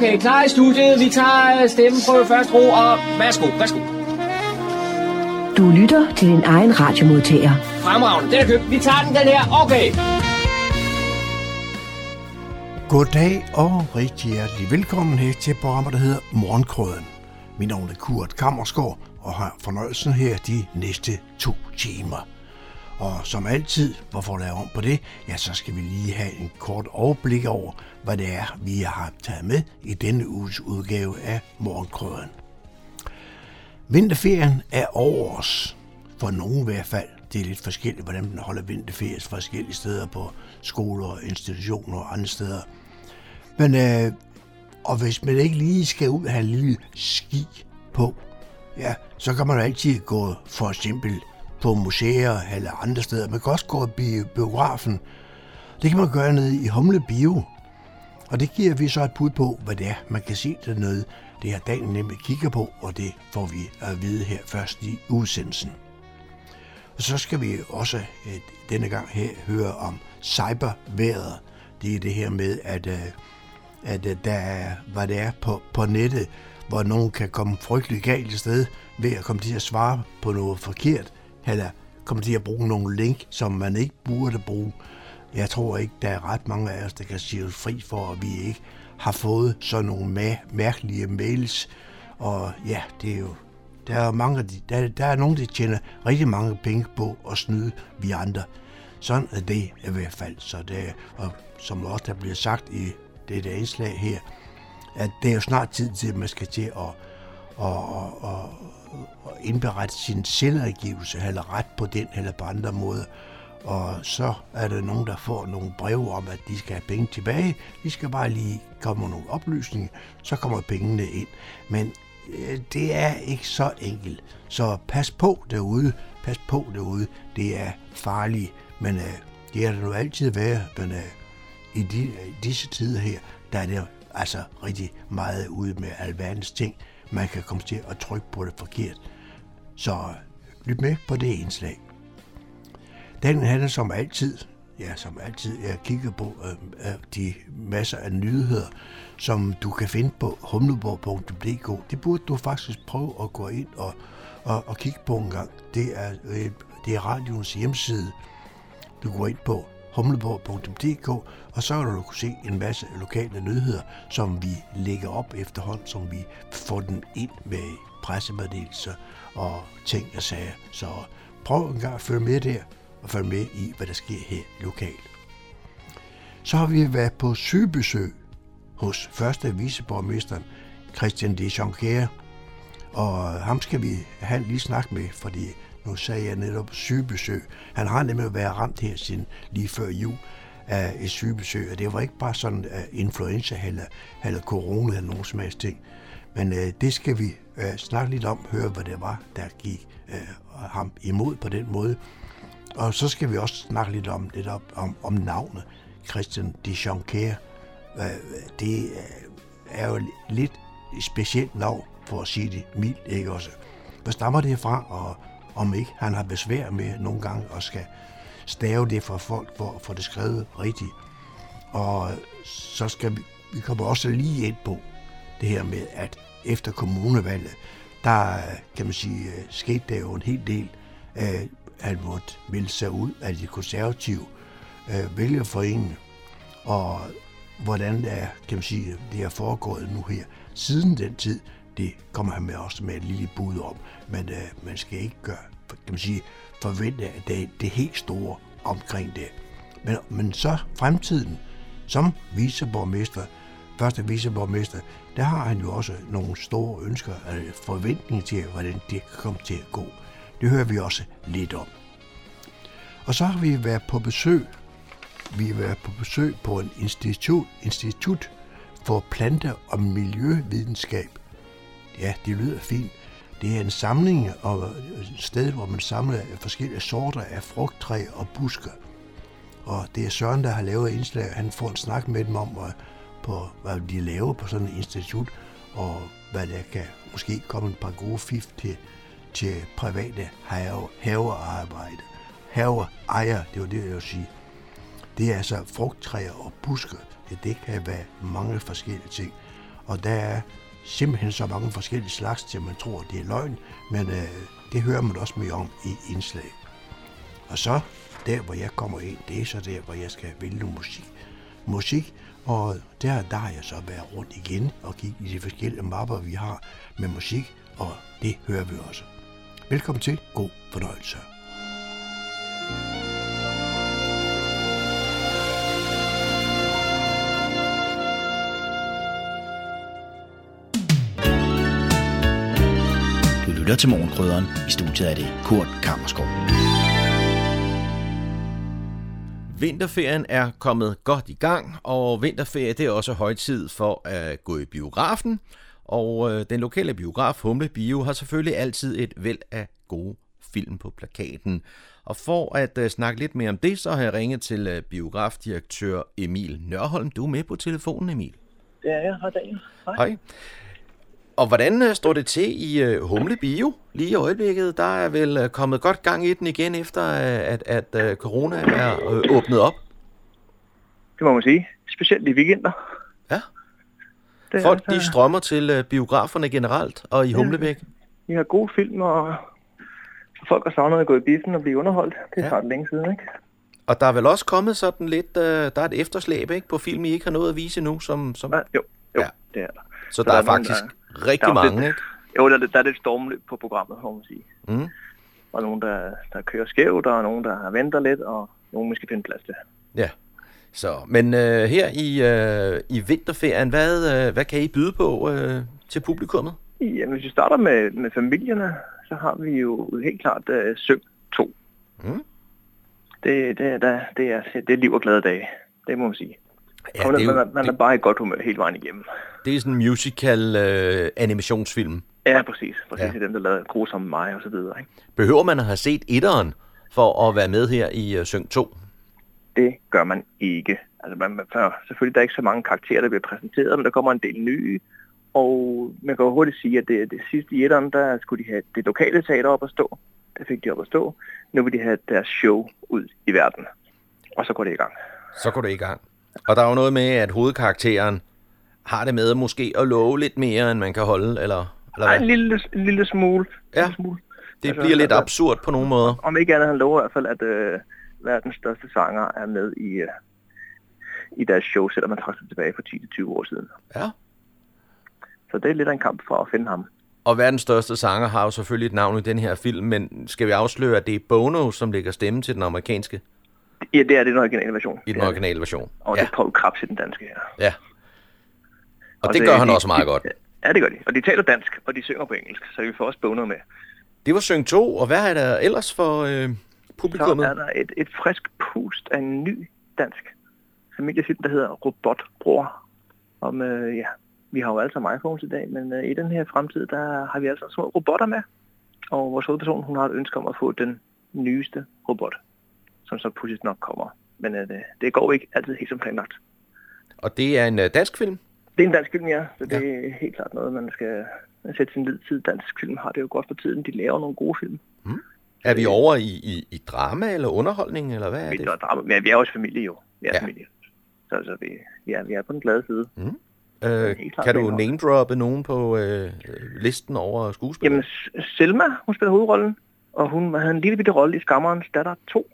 Okay, klar i studiet. Vi tager stemmen på først ro, og værsgo, værsgo. Du lytter til din egen radiomodtager. Fremragende, den er købt. Vi tager den, den her. Okay. Goddag og rigtig hjertelig velkommen her til programmet, der hedder Morgenkrøden. Mit navn er Kurt Kammersgaard, og har fornøjelsen her de næste to timer. Og som altid, hvorfor lave om på det, ja, så skal vi lige have en kort overblik over, hvad det er, vi har taget med i denne uges udgave af Morgenkrøden. Vinterferien er over os. For nogen i hvert fald. Det er lidt forskelligt, hvordan man holder vinterferie forskellige steder på skoler, institutioner og andre steder. Men, øh, og hvis man ikke lige skal ud og have en lille ski på, ja, så kan man jo altid gå for eksempel på museer eller andre steder. Man kan også gå i biografen. Det kan man gøre nede i Humle Bio. Og det giver vi så et bud på, hvad det er, man kan se dernede. Det er dagen nemlig kigger på, og det får vi at vide her først i udsendelsen. Og så skal vi også øh, denne gang her høre om cyberværet. Det er det her med, at, øh, at øh, der er, hvad det er på, på nettet, hvor nogen kan komme frygtelig galt i sted ved at komme til at svare på noget forkert, eller kommer til at bruge nogle link, som man ikke burde bruge. Jeg tror ikke, der er ret mange af os, der kan sige fri for, at vi ikke har fået sådan nogle mærkelige mails. Og ja, det er jo der er, mange, der, der er nogen, der tjener rigtig mange penge på at snyde vi andre. Sådan er det i hvert fald. Så det, og som også der bliver sagt i dette indslag her, at det er jo snart tid til, at man skal til at, at, at, at, at indberette sin selvangivelse, eller ret på den eller på andre måder. Og så er der nogen, der får nogle breve om, at de skal have penge tilbage. De skal bare lige komme med nogle oplysninger, så kommer pengene ind. Men øh, det er ikke så enkelt. Så pas på derude. Pas på derude. Det er farligt. Men øh, det er det nu altid været. Men øh, i, de, i disse tider her, der er det altså rigtig meget ude med alverdens ting. Man kan komme til at trykke på det forkert. Så lyt med på det indslag. Den handler som altid, ja som altid, jeg kigger på øh, de masser af nyheder, som du kan finde på humleborg.dk. Det burde du faktisk prøve at gå ind og, og, og kigge på en gang. Det er, øh, det er radioens hjemmeside. Du går ind på humleborg.dk, og så kan du kunne se en masse lokale nyheder, som vi lægger op efterhånden, som vi får den ind med pressemeddelelser og ting og sager. Så prøv en gang at følge med der og følge med i, hvad der sker her lokalt. Så har vi været på sygebesøg hos første viceborgmesteren Christian de Jonquière, og ham skal vi have en lige snak med, fordi nu sagde jeg netop sygebesøg. Han har nemlig været ramt her siden lige før jul af et sygebesøg, og det var ikke bare sådan uh, influenza eller, eller corona eller nogen som helst ting. Men uh, det skal vi uh, snakke lidt om, høre hvad det var, der gik uh, ham imod på den måde. Og så skal vi også snakke lidt om, lidt op, om, om navnet Christian de Jonquière. Det er jo lidt et specielt navn, for at sige det mildt, ikke også? Hvor stammer det fra, og om ikke han har besvær med nogle gange at skal stave det for folk for at få det skrevet rigtigt. Og så skal vi, vi kommer også lige ind på det her med, at efter kommunevalget, der kan man sige, øh, skete der jo en hel del. Øh, han måtte melde sig ud af de konservative øh, vælgerforeninger, og hvordan det er, kan man sige, det er foregået nu her. Siden den tid, det kommer han med også med et lille bud om, men øh, man skal ikke gøre, kan man sige, forvente, at det er det helt store omkring det. Men, men så fremtiden, som viceborgmester, første viceborgmester, der har han jo også nogle store ønsker og forventninger til, hvordan det kan komme til at gå. Det hører vi også lidt om. Og så har vi været på besøg. Vi har været på besøg på en institut, institut for plante- og miljøvidenskab. Ja, det lyder fint. Det er en samling og et sted, hvor man samler forskellige sorter af frugttræ og busker. Og det er Søren, der har lavet indslag. Han får en snak med dem om, på, hvad de laver på sådan et institut, og hvad der kan måske komme et par gode fif til, til private have, havearbejde. Haveejer, det var det, jeg ville sige. Det er altså frugttræer og buske. Ja, det kan være mange forskellige ting. Og der er simpelthen så mange forskellige slags, til man tror, det er løgn, men øh, det hører man også mere om i indslag. Og så der, hvor jeg kommer ind, det er så der, hvor jeg skal vælge musik. musik og der, der har jeg så været rundt igen og kigge i de forskellige mapper, vi har med musik, og det hører vi også. Velkommen til. God fornøjelse. Du lytter til Morgenkrydderen. I studiet er det Kurt Kammerskov. Vinterferien er kommet godt i gang, og vinterferie det er også højtid for at gå i biografen. Og øh, den lokale biograf Humle Bio har selvfølgelig altid et væld af gode film på plakaten. Og for at uh, snakke lidt mere om det, så har jeg ringet til uh, biografdirektør Emil Nørholm. Du er med på telefonen, Emil. Er jeg. Hej, Daniel. Hej. Hej. Og hvordan uh, står det til i uh, Humle Bio lige i øjeblikket? Der er vel uh, kommet godt gang i den igen, efter at, at corona er åbnet op? Det må man sige. Specielt i weekender. Ja. Det Folk er, de strømmer til biograferne generelt, og i Humlebæk. Vi har gode film, og folk har savnet at gå i biffen og blive underholdt. Det er Ja. ret længe siden, ikke? Og der er vel også kommet sådan lidt, uh, der er et efterslæb ikke, på film, I ikke har noget at vise nu, som, som... Ja, jo, jo Ja. det er der. så der der er er faktisk der- rigtig der er mange, lidt- ikke? Jo, der, er der er lidt stormløb på programmet, må man sige. Mm. Der er nogen, der, der kører skævt, der er nogen, der venter lidt, og nogen, vi skal finde plads til. Ja. Så, men øh, her i, øh, i vinterferien, hvad, øh, hvad kan I byde på øh, til publikummet? Jamen, hvis vi starter med, med familierne, så har vi jo helt klart uh, Søg 2. Mm. Det, det, er, der- det, er, det er liv og glade dage. Det må man sige. Ja, det er jo, man, man er det, bare i godt humør hele vejen igennem. Det er sådan en musical øh, animationsfilm. Ja, præcis. Præcis Ja. dem, der lavede Grusom mig og så videre. Ikke? Behøver man at have set etteren for at være med her i øh, Synk 2? Det gør man ikke. Altså, man, man, for, selvfølgelig der er ikke så mange karakterer, der bliver præsenteret, men der kommer en del nye. Og man kan jo hurtigt sige, at det, det sidste i etteren, der skulle de have det lokale teater op at stå. Det fik de op at stå. Nu vil de have deres show ud i verden. Og så går det i gang. Så går det i gang. Og der er jo noget med, at hovedkarakteren har det med måske at love lidt mere, end man kan holde, eller, eller Nej, en hvad? lille, en lille smule. Ja. En lille smule. Det altså, bliver lidt altså- absurd på nogle måder. Om ikke andet, han lover i hvert fald, at øh, verdens største sanger er med i, øh, i deres show, selvom man trækker sig tilbage for 10-20 år siden. Ja. Så det er lidt af en kamp for at finde ham. Og verdens største sanger har jo selvfølgelig et navn i den her film, men skal vi afsløre, at det er Bono, som lægger stemme til den amerikanske Ja, det er det den originale version. i den originale version? Og Ja, det er Paul Krabs i den danske her. ja. Og det gør han også meget godt. Ja, det gør de. Og de taler dansk, og de synger på engelsk, så vi får også boner med. Det var Synk 2, og hvad er der ellers for øh, Så publikummet? er der et, et frisk pust af en ny dansk familiefilm, der hedder Robotbror. Om, øh, ja, vi har jo alle sammen iPhones i dag, men øh, i den her fremtid, der har vi altså små robotter med. Og vores hovedperson, hun har et ønske om at få den nyeste robot, som så pudsigt nok kommer. Men øh, det, det går ikke altid helt som planlagt. Og det er en øh, dansk film? Det er en dansk film, ja. Så det er helt klart noget, man skal sætte sin lid til. Dansk film har det jo godt for tiden. De laver nogle gode film. Er vi over i, i, i drama eller underholdning, eller hvad er Vi det? er, drama, men vi er også familie jo. Vi er Ja. ja. familie. Så, så vi, vi, er, vi er på den glade side. Øh, helt klart kan du name-droppe nogen på øh, listen over skuespillere? Jamen, Selma, hun spiller hovedrollen. Og hun havde en lille bitte rolle i Skammerens datter 2.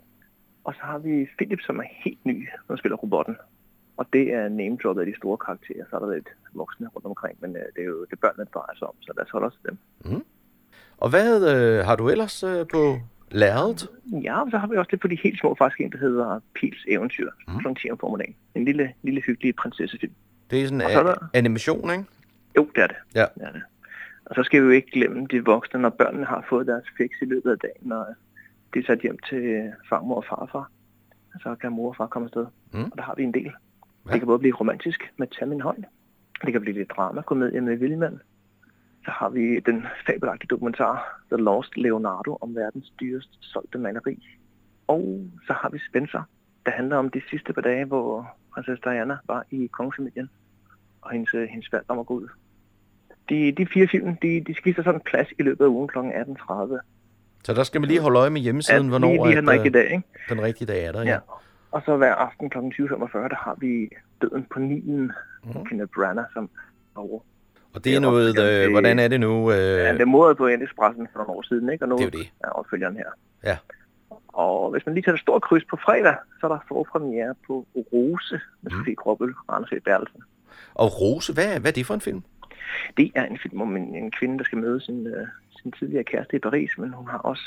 Og så har vi Philip, som er helt ny, som spiller robotten. Og det er name droppet af de store karakterer. Så er der lidt voksne rundt omkring, men øh, det er jo det børnene det drejer sig om, så lad os holde os til dem. Og hvad øh, har du ellers øh, på lærredet? Ja, så har vi også lidt på de helt små faktisk en, der hedder Pils Eventyr, mm. kl. 10 om formiddagen. En lille, lille hyggelig prinsessefilm. Det er sådan Og så er en der- animation, ikke? Jo, det er det. Ja. det, er det. Og så skal vi jo ikke glemme de voksne, når børnene har fået deres fix i løbet af dagen, og de er sat hjem til farmor og farfar. Så kan mor og far komme afsted. Mm. Og der har vi en del. Ja. Det kan både blive romantisk med Tag min hånd. Det kan blive lidt drama, komedie med Vildmand. Så har vi den fabelagtige dokumentar The Lost Leonardo om verdens dyrest solgte maleri. Og så har vi Spencer, der handler om de sidste par dage, hvor prinsesse Diana var i kongefamilien, og hendes, hendes valg om at gå ud. De, de fire film, de, de skifter sådan plads i løbet af ugen kl. 18.30. Så der skal man lige holde øje med hjemmesiden, Ja, hvornår lige, lige at, den rigtige øh, dag, ikke? den rigtige dag er der. Ja. Ja. Og så hver aften kl. 20.45, der har vi Døden på Nilen, mm. Kenneth Branagh, som over. Og det er Det noget, øh, hvordan er det nu? Øh, Ja, det er på Expressen for nogle år siden, ikke? Og nu Det er jo det. er opfølgeren her. Ja. Og hvis man lige tager et stort kryds på fredag, så er der forpremiere på Rose med Mm. Sofie Krobbel og Anders E. Bertelsen. og Rose, hvad, hvad er det for en film? Det er en film om en, en kvinde, der skal møde sin, øh, sin tidligere kæreste i Paris, men hun har også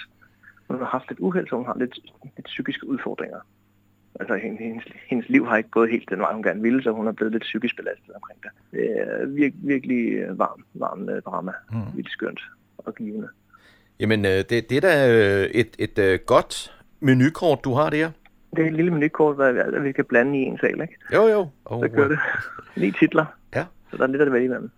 hun har haft lidt uheld, så hun har lidt, lidt psykiske udfordringer. Altså hendes, hendes, liv har ikke gået helt den vej, hun gerne ville, så hun er blevet lidt psykisk belastet omkring det. Det er vir, virkelig øh, varm, varm øh, drama. Mm. Vildt skønt og givende. Jamen, øh, det, det er da et, et godt menukort, du har der. Det er et lille menukort, hvad vi kan blande i en sal, ikke? Jo, jo. Og, Så kører det. Ni titler. Ja. Så der er lidt af det vælge imellem.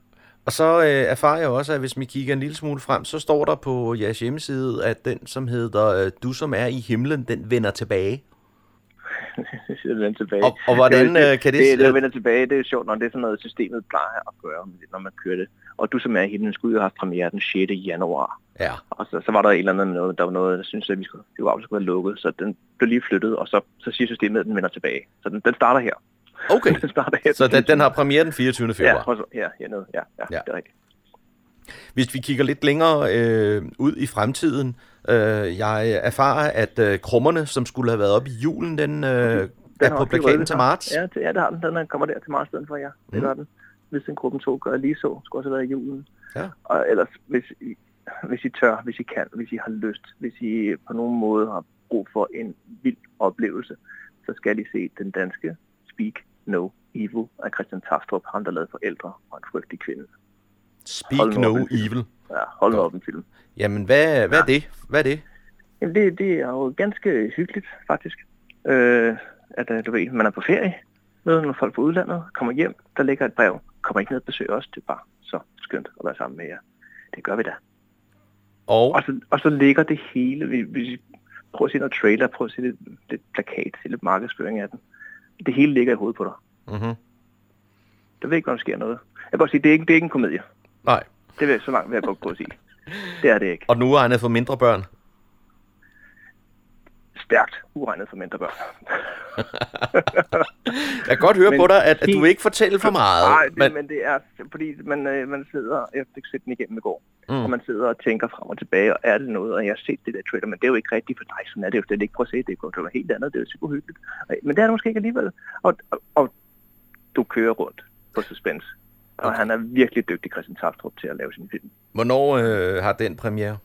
Og så øh, erfarer jeg også, at hvis vi kigger en lille smule frem, så står der på jeres hjemmeside, at den, som hedder øh, Du som er i himlen, den vender tilbage. Siger den tilbage. Og, og hvordan det, øh, kan det... det, det, det vender tilbage, det er sjovt, når det er sådan noget, systemet plejer at gøre, når man kører det. Og du som er himlen skulle have haft premiere den 6. januar. Ja, Og så, så var der et eller andet noget, der var noget, der synes at vi skulle, det var skulle være lukket, så den blev lige flyttet, og så, så siger systemet, at den vender tilbage. Så den, den starter her. okay. den starter her. Så den, den har premiere den 24. Ja, februar. ja, ja, noget, ja, ja, Ja. ja, det er rigtigt. Hvis vi kigger lidt længere øh, ud i fremtiden, øh, jeg erfarer, at øh, krummerne, som skulle have været op i julen, den, øh, er Den på har også plakaten til marts. Ja, det, ja, det har den. Den er- kommer der til marts stedet for, ja. Det Mm. gør den. Hvis den gruppen 2 gør lige så, skulle også have været i julen. Ja. Og ellers, hvis I, hvis I tør, hvis I kan, hvis I har lyst, hvis I på nogen måde har brug for en vild oplevelse, så skal I se den danske Speak No Evil af Christian Taftrup, ham der lavede forældre og en frygtelig kvinde. Speak no op, evil. Ja, hold op en film. Jamen, hvad, hvad er det? Hvad er det? Jamen, det, det er jo ganske hyggeligt, faktisk. Øh, at øh, du ved, man er på ferie, møder nogle folk fra udlandet, kommer hjem, der ligger et brev, kommer ikke ned og besøger os, det er bare så skønt at være sammen med jer. Det gør vi da. Og Og så, og så ligger det hele, vi, vi prøver at se noget trailer, prøver at se lidt, lidt plakat, se lidt markedsføring af den. Det hele ligger i hovedet på dig. mm-hmm. Der ved ikke, om der sker noget. Jeg kan godt sige, det er ikke, det er ikke en komedie. Nej. Det vil så langt vil jeg godt gå at sige. Det er det ikke. Og nu er han for mindre børn. Stærkt uregnet for mindre børn. Jeg kan godt høre Men på dig, at, at du ikke fortælle for meget. Nej, det, men, men, det er, fordi man, øh, man sidder, jeg fik set den igennem i går, Mm. og man sidder og tænker frem og tilbage, og er det noget, og jeg har set det der trailer, men det er jo ikke rigtigt for dig, sådan er det jo slet ikke. Prøv at se, det er noget helt andet, det er jo super hyggeligt. Og- Men det er det måske ikke alligevel. Og, og, og du kører rundt på suspense. Og Okay. han er virkelig dygtig, Christian Taftrup, til at lave sin film. Hvornår øh, har den premiere?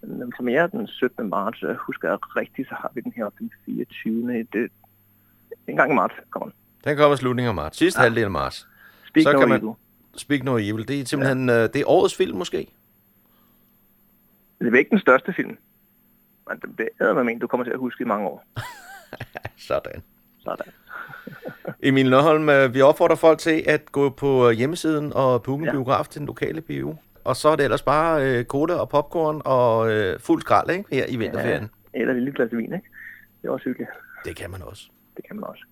Den premiere er den 17. marts, og jeg husker jeg rigtigt, så har vi den her den 24. Det, en gang i marts kommer den. Den kommer i slutningen af marts. Sidste ja. halvdel af marts. Speak Så no kan man- evil. Speak No Evil. Det er simpelthen ja. øh, det er årets film måske. Det er ikke den største film. Men det er med men du kommer til at huske i mange år. Sådan. Sådan. Emil Nørholm, øh, vi opfordrer folk til at gå på øh, hjemmesiden og booke en Ja. biograf til den lokale bio. Og så er det ellers bare øh, cola og popcorn og øh, fuld skrald ikke? her i vinterferien. Ja. Eller et lille glas vin, ikke? Det er også hyggeligt. Det kan man også. Det kan man også.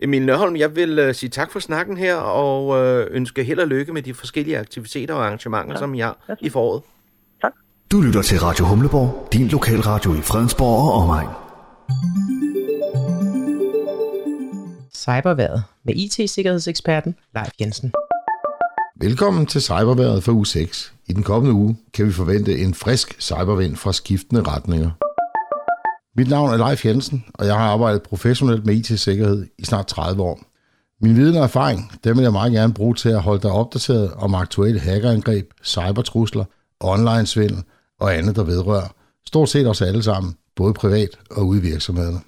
Emil Nørholm, jeg vil øh, sige tak for snakken her og øh, ønske held og lykke med de forskellige aktiviteter og arrangementer, ja. som I har i foråret. Du lytter til Radio Humleborg, din lokalradio i Fredensborg og omegn. Cyberværet med IT-sikkerhedseksperten Leif Jensen. Velkommen til Cyberværet for u 6. I den kommende uge kan vi forvente en frisk cybervind fra skiftende retninger. Mit navn er Leif Jensen, og jeg har arbejdet professionelt med IT-sikkerhed i snart 30 år. Min viden og erfaring, dem vil jeg meget gerne bruge til at holde dig opdateret om aktuelle hackerangreb, cybertrusler, online-svindel og andet, der vedrører stort set os alle sammen, både privat og ude i virksomhederne.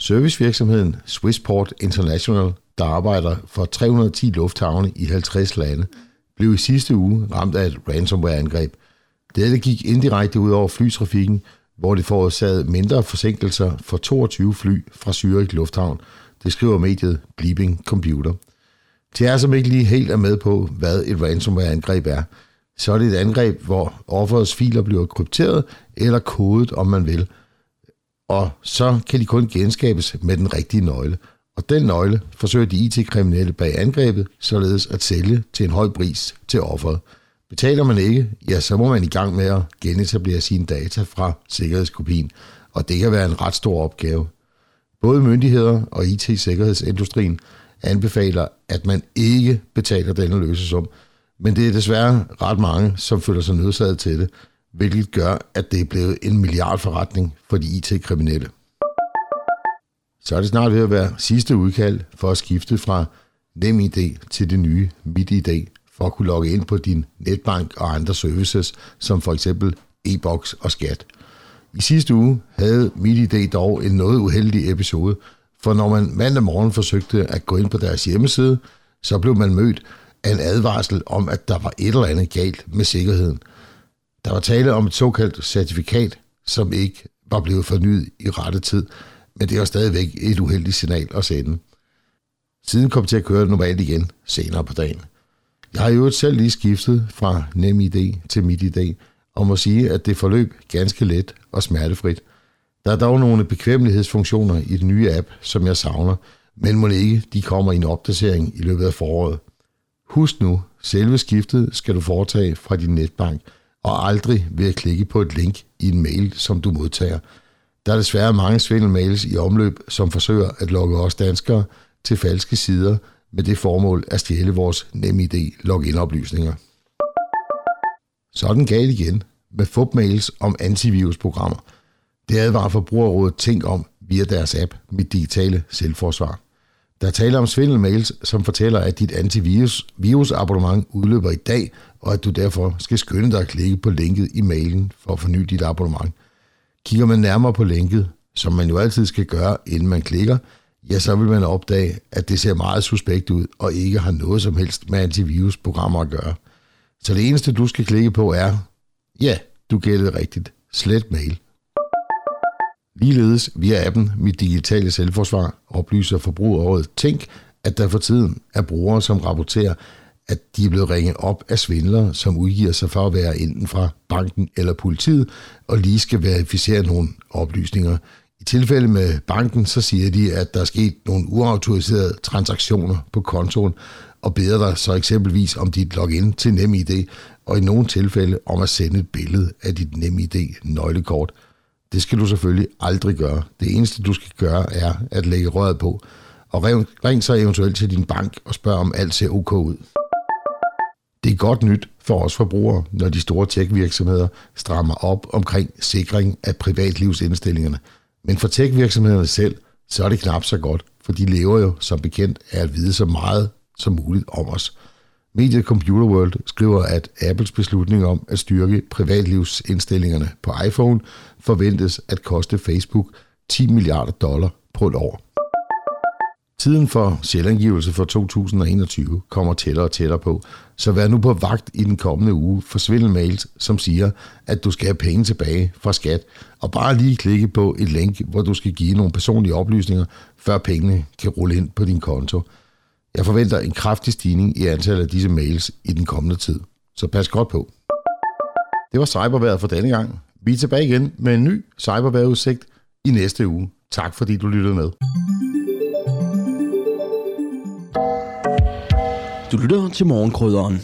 Servicevirksomheden Swissport International, der arbejder for 310 lufthavne i 50 lande, blev i sidste uge ramt af et ransomware-angreb. Dette gik indirekte ud over flytrafikken, hvor det forårsagede mindre forsinkelser for 22 fly fra Zürich Lufthavn. Det skriver mediet Bleeping Computer. Til jer, som ikke lige helt er med på, hvad et ransomware-angreb er, så er det et angreb, hvor offerets filer bliver krypteret eller kodet, om man vil, og så kan de kun genskabes med den rigtige nøgle. Og den nøgle forsøger de IT-kriminelle bag angrebet, således at sælge til en høj pris til offeret. Betaler man ikke, ja, så må man i gang med at genetablere sine data fra sikkerhedskopien. og det kan være en ret stor opgave. Både myndigheder og IT-sikkerhedsindustrien anbefaler, at man ikke betaler denne løsesum, men det er desværre ret mange, som føler sig nødsaget til det, hvilket gør, at det er blevet en milliardforretning for de IT-kriminelle. Så er det snart ved at være sidste udkald for at skifte fra NemID til det nye MitID for at kunne logge ind på din netbank og andre services, som for eksempel e-boks og skat. I sidste uge havde MitID dog en noget uheldig episode, for når man mandag morgen forsøgte at gå ind på deres hjemmeside, så blev man mødt af en advarsel om, at der var et eller andet galt med sikkerheden. Der var tale om et såkaldt certifikat, som ikke var blevet fornyet i rette tid, men det var stadigvæk et uheldigt signal at sende. Siden kom til at køre normalt igen senere på dagen. Jeg har jo selv lige skiftet fra NemID til MitID, og må sige, at det forløb ganske let og smertefrit. Der er dog nogle bekvemmelighedsfunktioner i den nye app, som jeg savner, men må ikke de kommer i en opdatering i løbet af foråret. Husk nu, selve skiftet skal du foretage fra din netbank, og aldrig ved at klikke på et link i en mail, som du modtager. Der er desværre mange svindelmails i omløb, som forsøger at lokke os danskere til falske sider med det formål at stjæle vores NemID login-oplysninger. Så er den gal igen med fupmails om antivirusprogrammer. Det advarer forbrugerrådet Tænk om via deres app Mit Digitale Selvforsvar. Der taler tale om svindelmails, som fortæller, at dit antivirus-virusabonnement udløber i dag, og at du derfor skal skynde dig at klikke på linket i mailen for at forny dit abonnement. Kigger man nærmere på linket, som man jo altid skal gøre, inden man klikker, ja, så vil man opdage, at det ser meget suspekt ud og ikke har noget som helst med antivirusprogrammer at gøre. Så det eneste, du skal klikke på er, ja, du gættede rigtigt, slet mail. Ligeledes via appen Mit Digitale Selvforsvar oplyser forbrugeråret Tænk, at der for tiden er brugere, som rapporterer, at de er blevet ringet op af svindlere, som udgiver sig for at være enten fra banken eller politiet, og lige skal verificere nogle oplysninger. I tilfælde med banken, så siger de, at der er sket nogle uautoriserede transaktioner på kontoen, og beder dig så eksempelvis om dit login til NemID, og i nogle tilfælde om at sende et billede af dit NemID-nøglekort. Det skal du selvfølgelig aldrig gøre. Det eneste, du skal gøre, er at lægge røret på, og ring så eventuelt til din bank og spørg, om alt ser ok ud. Det er godt nyt for os forbrugere, når de store tech-virksomheder strammer op omkring sikring af privatlivsindstillingerne. Men for tech-virksomhederne selv, så er det knap så godt, for de lever jo som bekendt af at vide så meget som muligt om os. Mediet Computer World skriver, at Apples beslutning om at styrke privatlivsindstillingerne på iPhone forventes at koste Facebook 10 milliarder dollar på et år. Tiden for selvangivelse for 2021 kommer tættere og tættere på, så vær nu på vagt i den kommende uge for svindelmails, som siger, at du skal have penge tilbage fra skat, og bare lige klikke på et link, hvor du skal give nogle personlige oplysninger, før pengene kan rulle ind på din konto. Jeg forventer en kraftig stigning i antallet af disse mails i den kommende tid, så pas godt på. Det var cyberværet for denne gang. Vi er tilbage igen med en ny cyberværetudsigt i næste uge. Tak fordi du lyttede med. Du lytter til morgenkrydderen.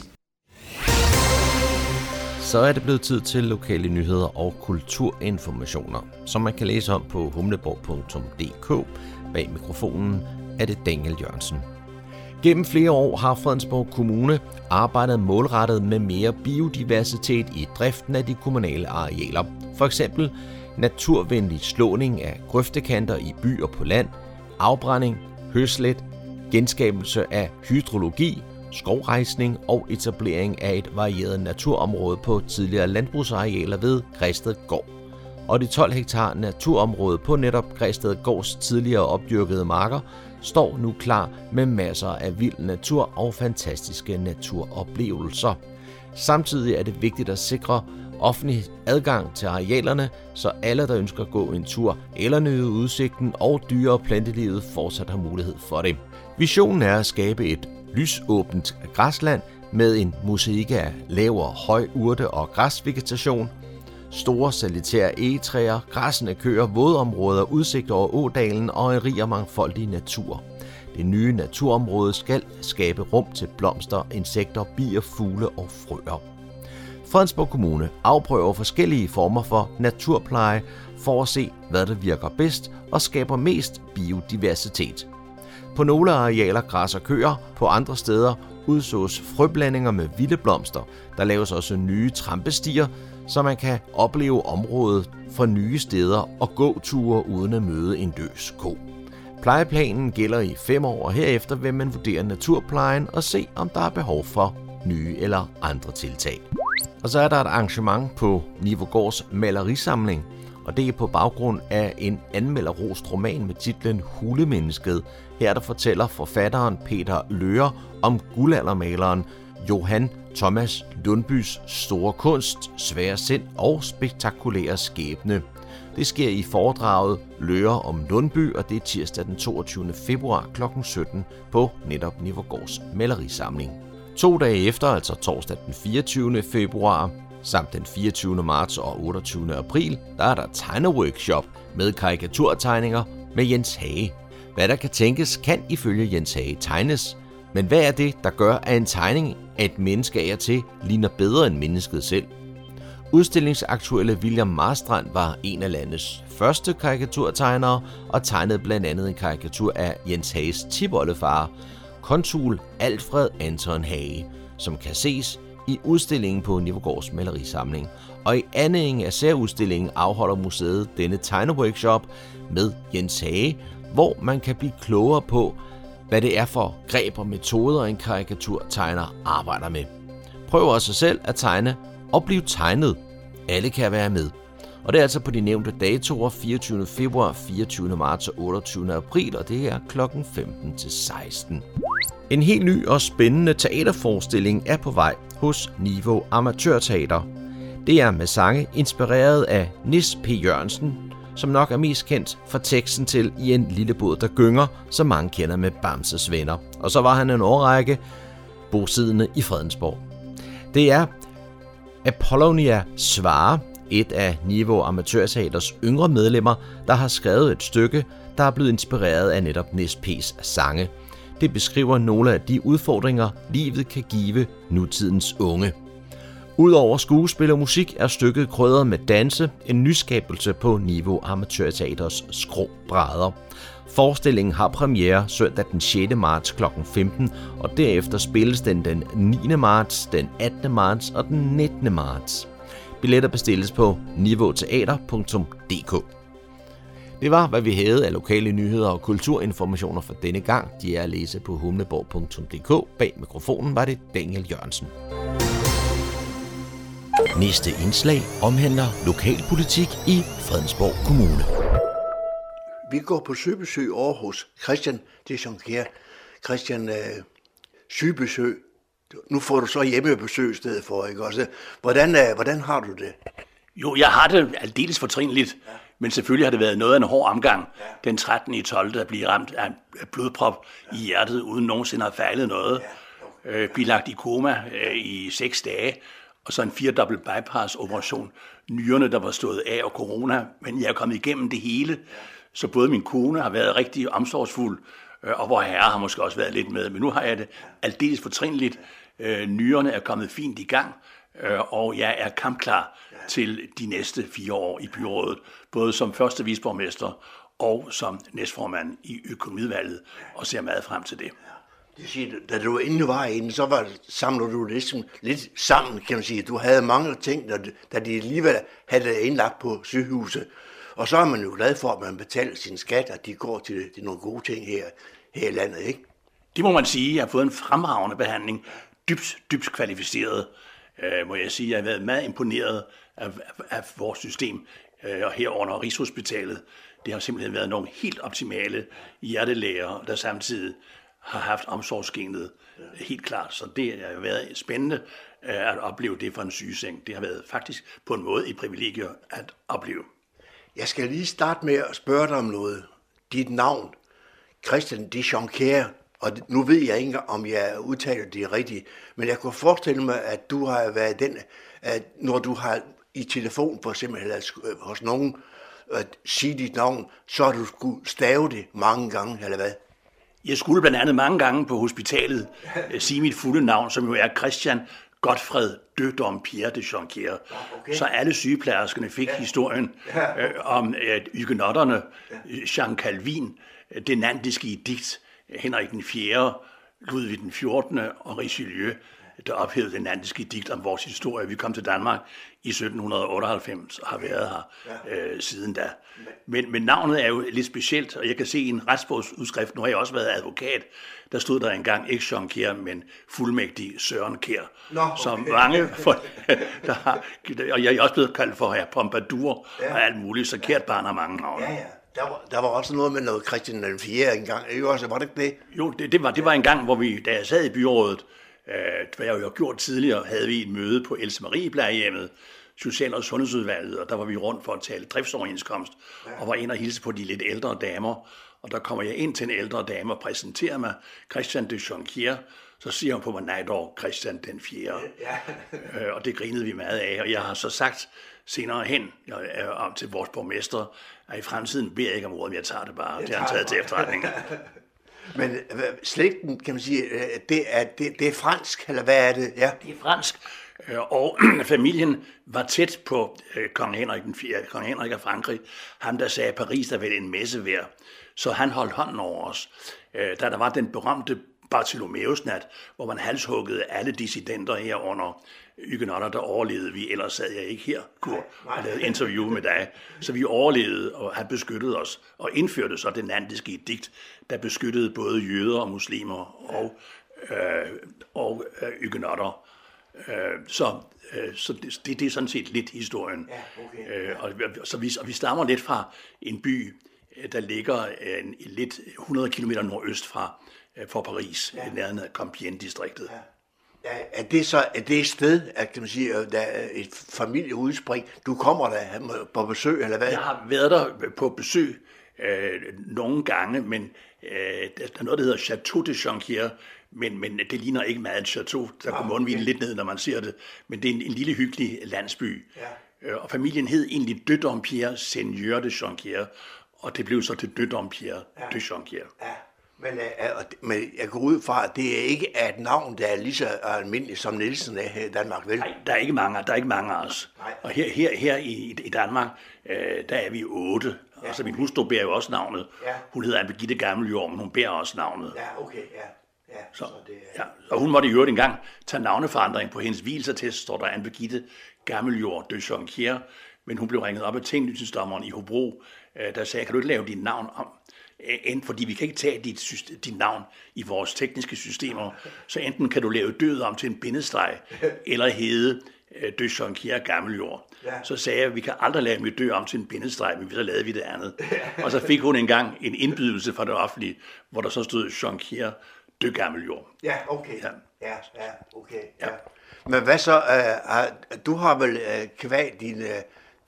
Så er det blevet tid til lokale nyheder og kulturinformationer, som man kan læse om på humleborg.dk. Bag mikrofonen er det Daniel Jørgensen. Gennem flere år har Fredensborg Kommune arbejdet målrettet med mere biodiversitet i driften af de kommunale arealer. For eksempel naturvenlig slåning af grøftekanter i by og på land, afbrænding, høslet, genskabelse af hydrologi, skovrejsning og etablering af et varieret naturområde på tidligere landbrugsarealer ved Græsted Gård. Og de 12 hektar naturområde på netop Græsted Gårds tidligere opdyrkede marker står nu klar med masser af vild natur og fantastiske naturoplevelser. Samtidig er det vigtigt at sikre offentlig adgang til arealerne, så alle, der ønsker at gå en tur eller nyde udsigten og dyre- og plantelivet fortsat har mulighed for det. Visionen er at skabe et lysåbent græsland med en mosaik af lavere høj urte og græsvegetation, store solitære egetræer, græssende køer, vådområder, udsigt over ådalen og en rig og mangfoldig natur. Det nye naturområde skal skabe rum til blomster, insekter, bier, fugle og frøer. Fredensborg Kommune afprøver forskellige former for naturpleje for at se, hvad der virker bedst og skaber mest biodiversitet. På nogle arealer græsser køer, på andre steder udsås frøblandinger med vilde blomster. Der laves også nye trampestier, så man kan opleve området fra nye steder og gå ture uden at møde en løs ko. Plejeplanen gælder i fem år, og herefter vil man vurdere naturplejen og se, om der er behov for nye eller andre tiltag. Og så er der et arrangement på Nivogårds malerisamling, og det er på baggrund af en anmelderrost roman med titlen Hulemennesket. Her der fortæller forfatteren Peter Løer om guldaldermaleren Johan Thomas Lundbys store kunst, svære sind og spektakulære skæbne. Det sker i foredraget Løer om Lundby, og det er tirsdag den 22. februar kl. 17 på netop Nivergårds malerisamling. To dage efter, altså torsdag den 24. februar, samt den 24. marts og 28. april, der er der tegneworkshop med karikaturtegninger med Jens Hage. Hvad der kan tænkes, kan ifølge Jens Hage tegnes. Men hvad er det, der gør, at en tegning af et menneske af til ligner bedre end mennesket selv? Udstillingsaktuelle William Marstrand var en af landets første karikaturtegnere og tegnede blandt andet en karikatur af Jens Hages tipoldefar, konsul Alfred Anton Hage, som kan ses i udstillingen på Nivogårds malerisamling. Og i anledning af særudstillingen afholder museet denne tegneworkshop med Jens Hage, hvor man kan blive klogere på, hvad det er for greb og metoder, en karikaturtegner arbejder med. Prøv også selv at tegne og blive tegnet. Alle kan være med. Og det er altså på de nævnte datoer 24. februar, 24. marts og 28. april, og det er kl. 15 til 16. En helt ny og spændende teaterforestilling er på vej hos Niveau Amatørteater. Det er med sange inspireret af Nis P. Jørgensen, som nok er mest kendt for teksten til I en lille båd, der gynger, som mange kender med Bamses venner. Og så var han en årrække bosiddende i Fredensborg. Det er Apollonia Svare, et af Niveau Amatørteaters yngre medlemmer, der har skrevet et stykke, der er blevet inspireret af netop Nis P's sange. Det beskriver nogle af de udfordringer, livet kan give nutidens unge. Udover skuespil og musik er stykket krydret med danse, en nyskabelse på Niveau Amatørteaters skråbrædder. Forestillingen har premiere søndag den 6. marts kl. 15, og derefter spilles den den 9. marts, den 18. marts og den 19. marts. Billetter bestilles på niveauteater.dk. Det var, hvad vi havde af lokale nyheder og kulturinformationer for denne gang. De er at læse på humleborg.dk. Bag mikrofonen var det Daniel Jørgensen. Næste indslag omhandler lokalpolitik i Fredensborg Kommune. Vi går på søbesøg over hos Christian Deschampier. Christian, øh, sygebesøg. Nu får du så hjemmebesøg i stedet for, ikke også? Hvordan, øh, hvordan har du det? Jo, jeg har det aldeles fortrinligt, ja. men selvfølgelig har det været noget af en hård omgang. Ja. Den 13. i 12. at blive ramt af blodprop ja. i hjertet, uden nogensinde at have fejlet noget. Ja. Øh, blive lagt i koma øh, i seks dage, og så en firedobbelt bypass-operation. Nyrene, der var stået af og corona, men jeg er kommet igennem det hele. Så både min kone har været rigtig omsorgsfuld, øh, og hvor herre har måske også været lidt med. Men nu har jeg det aldeles fortrinligt. Øh, nyrerne er kommet fint i gang, øh, og jeg er kampklar til de næste fire år i byrådet, både som første visborgmester og som næstformand i økonomivalget, og ser meget frem til det. Det siger, da du endnu var inde, så var, samlede du ligesom lidt sammen, kan man sige. Du havde mange ting, da, da de alligevel havde indlagt på sygehuset. Og så er man jo glad for, at man betaler sin skat, og de går til, til nogle gode ting her, her i landet, ikke? Det må man sige. Jeg har fået en fremragende behandling. Dybt, dybt kvalificeret, øh, må jeg sige. Jeg har været meget imponeret af, af, af vores system, øh, og herunder Rigshospitalet. Det har simpelthen været nogle helt optimale hjertelæger, der samtidig har haft omsorgsgenet helt klart. Så det har været spændende øh, at opleve det for en sygeseng. Det har været faktisk på en måde et privilegie at opleve. Jeg skal lige starte med at spørge dig om noget. Dit navn, Christian de Deschampier, og nu ved jeg ikke, om jeg udtaler det rigtigt, men jeg kunne forestille mig, at du har været den, at når du har i telefon for eksempel eller øh, hos nogen at sige dit navn, så har du skulle stave det mange gange, eller hvad? Jeg skulle blandt andet mange gange på hospitalet sige mit fulde navn, som jo er Christian Godfred de Dompierre de Jonquière. Okay. Så alle sygeplejerskerne fik ja. historien øh, om at ygenotterne, ja. Jean Calvin, det nandiske digt, Henrik den 4., Ludvig den 14. og Richelieu, der ophævede den nandiske digt om vores historie. Vi kom til Danmark i 1798 og har været her øh, siden da. Men, men navnet er jo lidt specielt, og jeg kan se i en retsbogsudskrift, nu har jeg også været advokat, der stod der engang ikke Jean Kjær, men fuldmægtig Søren Kjær. Nå, okay. Som mange, for, der har, og jeg er også blevet kaldt for her Pompadour ja. og alt muligt, så Kjært barn har mange navne. Ja, ja. Der var, der var også noget med noget Christian den 4. engang, ikke også? Var det ikke det? Jo, det, det, var, det var en gang, hvor vi, da jeg sad i byrådet, hvad jeg jo har gjort tidligere, havde vi et møde på Else Marie plejehjemmet, Social- og Sundhedsudvalget, og der var vi rundt for at tale driftsoverenskomst, og var ind og hilse på de lidt ældre damer. Og der kommer jeg ind til en ældre dame og præsenterer mig, Christian de Jonquière, så siger hun på mig, nej dog, Christian den 4. Ja. øh, og det grinede vi meget af, og jeg har så sagt senere hen jeg, om til vores borgmester, at i fremtiden beder jeg ikke om ordet, men jeg tager det bare. Jeg det har han taget til efterretning. Men øh, slægten, kan man sige, øh, det er, det, det er fransk, eller hvad er det? Ja. Det er fransk, øh, og familien var tæt på kong Henrik, den 4, kong Henrik af Frankrig. Ham, der sagde, at Paris er vel en messe værd. Så han holdt hånden over os. Da der var den berømte Bartholomeusnat, hvor man halshuggede alle dissidenter herunder Ygenotter, der overlevede vi, ellers sad jeg ikke her, Kurt, og lavede interview med dig. Så vi overlevede, og han beskyttede os, og indførte så det nandiske digt, der beskyttede både jøder og muslimer og, øh, og øh, ygenotter. Øh, så øh, så det, det, er sådan set lidt historien. Ja, okay. øh, og, så vi, og vi stammer lidt fra en by, øh, der ligger en, lidt 100 km nordøst fra øh, for Paris, ja. i nærheden af Compiègne-distriktet. Ja. Er det så er det et sted, at kan man sige, der er et familieudspring? Du kommer der på besøg, eller hvad? Jeg har været der på besøg øh, nogle gange, men øh, der er noget, der hedder Chateau de Jonquière, men, men det ligner ikke meget et chateau. Der kommer ah, okay. lidt ned, når man ser det. Men det er en, en lille hyggelig landsby. Ja. Øh, og familien hed egentlig de Dompierre Seigneur de Jonquière, og det blev så til de Dompierre ja. de Jonquière. Ja. Men, uh, men jeg går ud fra, at det er ikke er et navn, der er lige så almindeligt som Nielsen er her i Danmark, vel? Nej, der er ikke mange, der er ikke mange af os. Nej. Og her, her, her i, i Danmark, uh, der er vi otte. Ja, altså min hustru bærer jo også navnet. Ja. Hun hedder Anne-Birgitte Gammeljord, men hun bærer også navnet. Ja, okay, ja. Ja, så, så det ja. Og hun måtte i øvrigt engang tage navneforandring på hendes hvilsertest, står der Anne-Birgitte Gammeljord de Jonquière, men hun blev ringet op af tinglysningsdommeren i Hobro, der sagde, kan du ikke lave dit navn om? End fordi vi kan ikke tage dit, dit navn i vores tekniske systemer, så enten kan du lave død om til en bindestreg, eller hedde øh, de Jonquière Gammeljord. Ja. Så sagde jeg, at vi kan aldrig lave mit dø om til en bindestreg, men så lavede vi det andet. Og så fik hun engang en indbydelse fra det offentlige, hvor der så stod Jonquière de Gammeljord. Ja, okay. Ja, ja, ja okay. Ja. Ja. Men hvad så, uh, du har vel uh, kvad din, uh,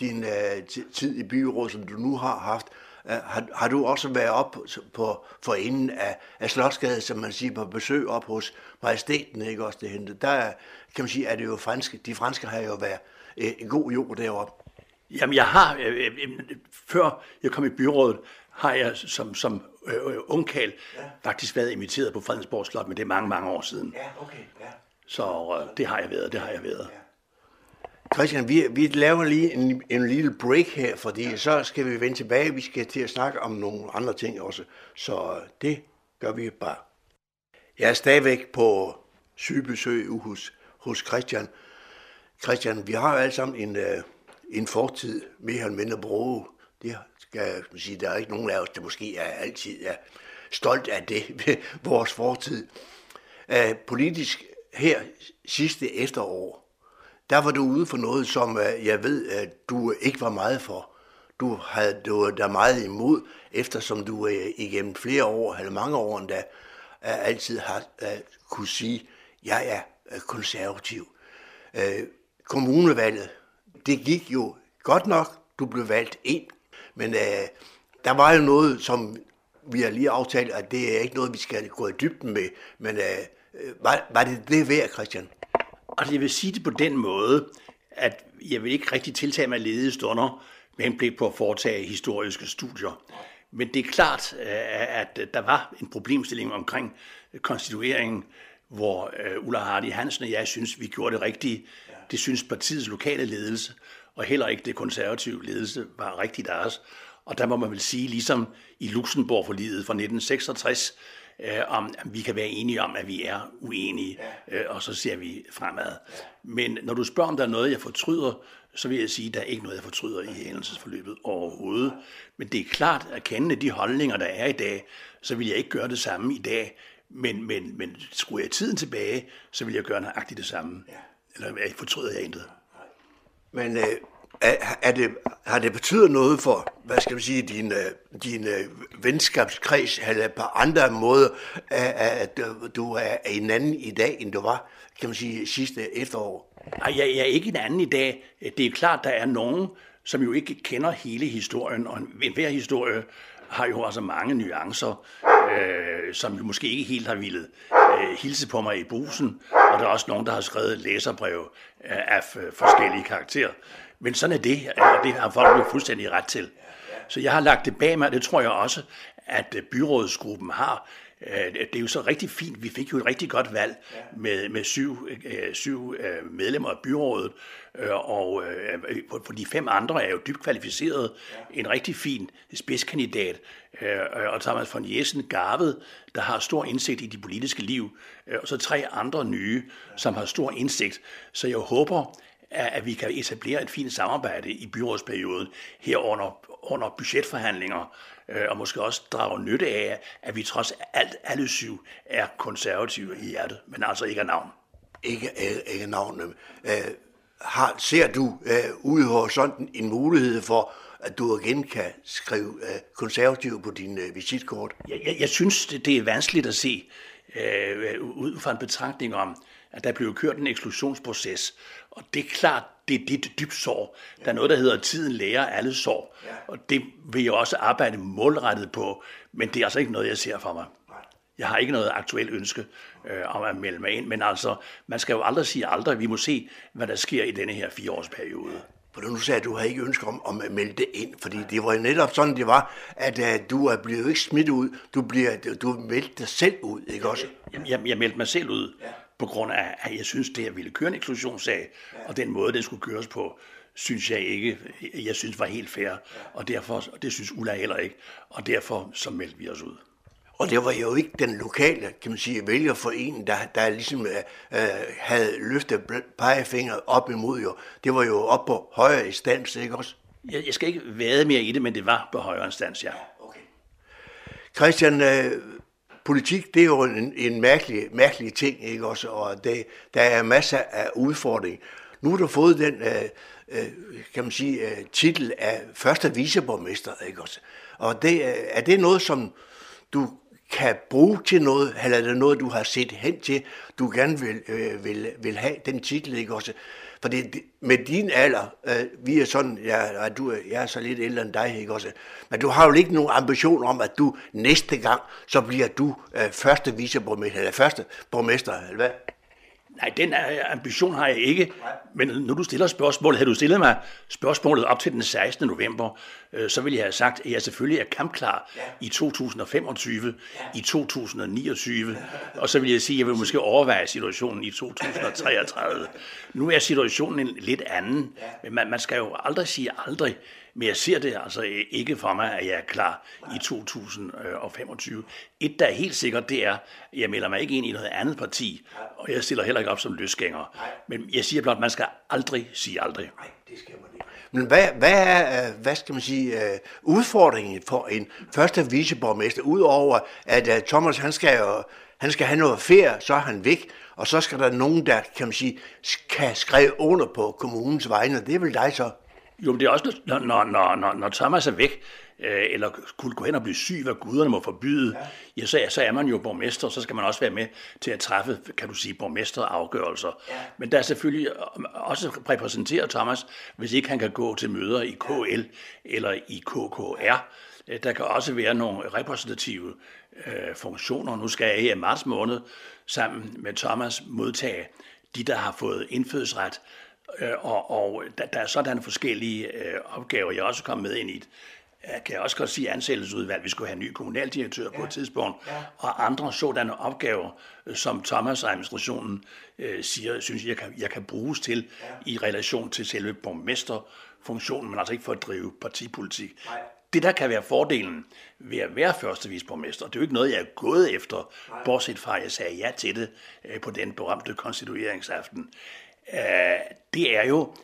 din uh, tid i byrådet, som du nu har haft, har, har du også været op på, på for enden af, af Slottsgade, som man siger, på besøg op hos majestæten, ikke også det hente. Der kan man sige, at det jo franske, de franske har jo været øh, en god jord deroppe. Jamen jeg har, øh, øh, øh, før jeg kom i byrådet, har jeg som, som øh, ungkald ja. faktisk været inviteret på Fredensborg Slot, men det er mange, mange år siden. Ja, okay, ja. Så øh, det har jeg været, det har jeg været. Ja. Christian, vi, vi laver lige en, en lille break her, fordi så skal vi vende tilbage. Vi skal til at snakke om nogle andre ting også. Så det gør vi bare. Jeg er stadigvæk på sygebesøg hos, hos Christian. Christian, vi har jo alle sammen en, uh, en fortid, mere eller mindre broge. Det skal man sige, der er ikke nogen af os, der måske er altid er stolt af det, vores fortid. Uh, politisk her sidste efterår, der var du ude for noget, som øh, jeg ved, at du ikke var meget for. Du havde du var der meget imod, eftersom du øh, igennem flere år, eller mange år endda, øh, altid har kunne sige, jeg er konservativ. Kommunevalget, det gik jo godt nok, du blev valgt ind, men der var jo noget, som vi har lige aftalt, at det er ikke noget, vi skal gå i dybden med, men var, var det det værd, Christian? Altså jeg vil sige det på den måde, at jeg vil ikke rigtig tiltage mig ledige stunder med henblik på at foretage historiske studier. Men det er klart, øh, at der var en problemstilling omkring konstitueringen, hvor øh, Ulla Hardy Hansen og jeg synes, vi gjorde det rigtige. Det synes partiets lokale ledelse, og heller ikke det konservative ledelse var rigtigt deres. Og der må man vel sige, ligesom i Luxembourg for livet fra 1966, øh, om vi kan være enige om, at vi er uenige, øh, og så ser vi fremad. Men når du spørger, om der er noget, jeg fortryder, så vil jeg sige, at der er ikke noget, jeg fortryder i hændelsesforløbet overhovedet. Men det er klart, at kende de holdninger, der er i dag, så vil jeg ikke gøre det samme i dag. Men, men, men skruer jeg tiden tilbage, så vil jeg gøre nøjagtigt det samme. Eller jeg fortryder jeg intet. Men øh, er, er det, har det betydet noget for, hvad skal man sige, din, øh, din øh, venskabskreds, eller på andre måder, at, at du er en anden i dag, end du var, kan man sige, sidste efterår? Nej, jeg, jeg er ikke en anden i dag. Det er klart, der er nogen, som jo ikke kender hele historien, og hver historie har jo altså mange nuancer, øh, som jo måske ikke helt har ville øh, hilse på mig i brusen, og der er også nogen, der har skrevet læserbrev øh, af forskellige karakterer. Men sådan er det, og det har folk jo fuldstændig ret til. Så jeg har lagt det bag mig, og det tror jeg også, at øh, byrådsgruppen har. Øh, det er jo så rigtig fint. Vi fik jo et rigtig godt valg med, med syv, øh, syv medlemmer af byrådet, og for de fem andre er jo dybt kvalificeret. En rigtig fin spidskandidat, og Thomas von Jessen Garved, der har stor indsigt i det politiske liv, og så tre andre nye, som har stor indsigt. Så jeg håber, at vi kan etablere et fint samarbejde i byrådsperioden herunder under budgetforhandlinger, øh, og måske også drage nytte af, at vi trods alt alle syv er konservative i hjertet, men altså ikke af navn. Ikke, ikke, ikke navn. Øh, har, ser du øh, ude hos sådan en mulighed for, at du igen kan skrive øh, konservativ på din øh, visitkort? Jeg, jeg, jeg synes, det, det er vanskeligt at se øh, ud fra en betragtning om, at der blev kørt en eksklusionsproces. Og det er klart, det er dit dybt sår. Der er noget, der hedder tiden lærer alle sår. Og det vil jeg også arbejde målrettet på, men det er altså ikke noget, jeg ser for mig. Jeg har ikke noget aktuelt ønske øh, om at melde mig ind, men altså, man skal jo aldrig sige aldrig. Vi må se, hvad der sker i denne her fireårsperiode. For du sagde, at du har ikke ønske om, om at melde det ind, fordi det var jo netop sådan, det var, at uh, du er blevet ikke smidt ud, du, bliver, du meldte dig selv ud, ikke også? Jeg, jeg, jeg meldte mig selv ud. Ja på grund af, at jeg synes, det at ville køre en eksklusionssag, ja. og den måde, den skulle køres på, synes jeg ikke, jeg synes var helt fair, ja. og derfor, og det synes Ulla heller ikke, og derfor så meldte vi os ud. Og det var jo ikke den lokale, kan man sige, vælgerforening, der, der ligesom øh, havde løftet pegefingret op imod jo. Det var jo op på højere instans, ikke også? Jeg, jeg skal ikke vade mere i det, men det var på højere instans, ja. Okay. Christian, øh, politik, det er jo en, en mærkelig, mærkelig ting, ikke også? Og det, der er masser af udfordringer. Nu har du fået den, øh, øh, kan man sige, øh, titel af første viceborgmester, ikke også? Og det, øh, er det noget, som du kan bruge til noget, eller er det noget, du har set hen til, du gerne vil, øh, vil, vil have den titel, ikke også? Fordi det, med din alder, øh, vi er sådan, ja, du, jeg er så lidt ældre end dig, ikke også? Men du har jo ikke nogen ambition om, at du næste gang, så bliver du øh, første viceborgmester, eller første borgmester, eller hvad? Nej, den ambition har jeg ikke. Men når du stiller spørgsmålet, havde du stillet mig spørgsmålet op til den 16. november, øh, så ville jeg have sagt, at jeg selvfølgelig er kampklar i 2025, i 2029, og så vil jeg sige, at jeg vil måske overveje situationen i 2033. Nu er situationen lidt anden, men man, man skal jo aldrig sige aldrig. Men jeg ser det altså ikke for mig, at jeg er klar i 2025. Et, der er helt sikkert, det er, at jeg melder mig ikke ind i noget andet parti, og jeg stiller heller ikke op som løsgænger. Men jeg siger blot, at man skal aldrig sige aldrig. Nej, det skal man ikke. Men hvad, hvad er, øh, hvad skal man sige, øh, udfordringen for en første viceborgmester, udover at øh, Thomas, han skal jo han skal have noget ferie, så er han væk, og så skal der nogen, der kan man sige, kan skrive under på kommunens vegne, det er vel dig så? Jo, men det er også, når, når, når, når, Thomas er væk, øh, eller kunne gå hen og blive syg, hvad guderne må forbyde, ja. ja så, så er man jo borgmester, så skal man også være med til at træffe, kan du sige, borgmesterafgørelser. Ja. Men der er selvfølgelig også repræsenterer Thomas, hvis ikke han kan gå til møder i KL eller i KKR. Øh, der kan også være nogle repræsentative øh, funktioner. Nu skal jeg i marts måned sammen med Thomas modtage de, der har fået indfødsret Øh, og, og der, der er sådan forskellige øh, opgaver. Jeg også kommet med ind i et jeg kan også godt sige ansættelsesudvalg, vi skulle have en ny kommunaldirektør ja. på et tidspunkt, ja. og andre sådanne opgaver, øh, som Thomas-administrationen øh, siger, synes jeg kan, jeg kan bruges til ja. i relation til selve borgmesterfunktionen, men altså ikke for at drive partipolitik. Nej. Det, der kan være fordelen ved at være første visborgmester, det er jo ikke noget, jeg er gået efter, Nej. bortset fra, at jeg sagde ja til det øh, på den berømte konstitueringsaften, øh, det er jo,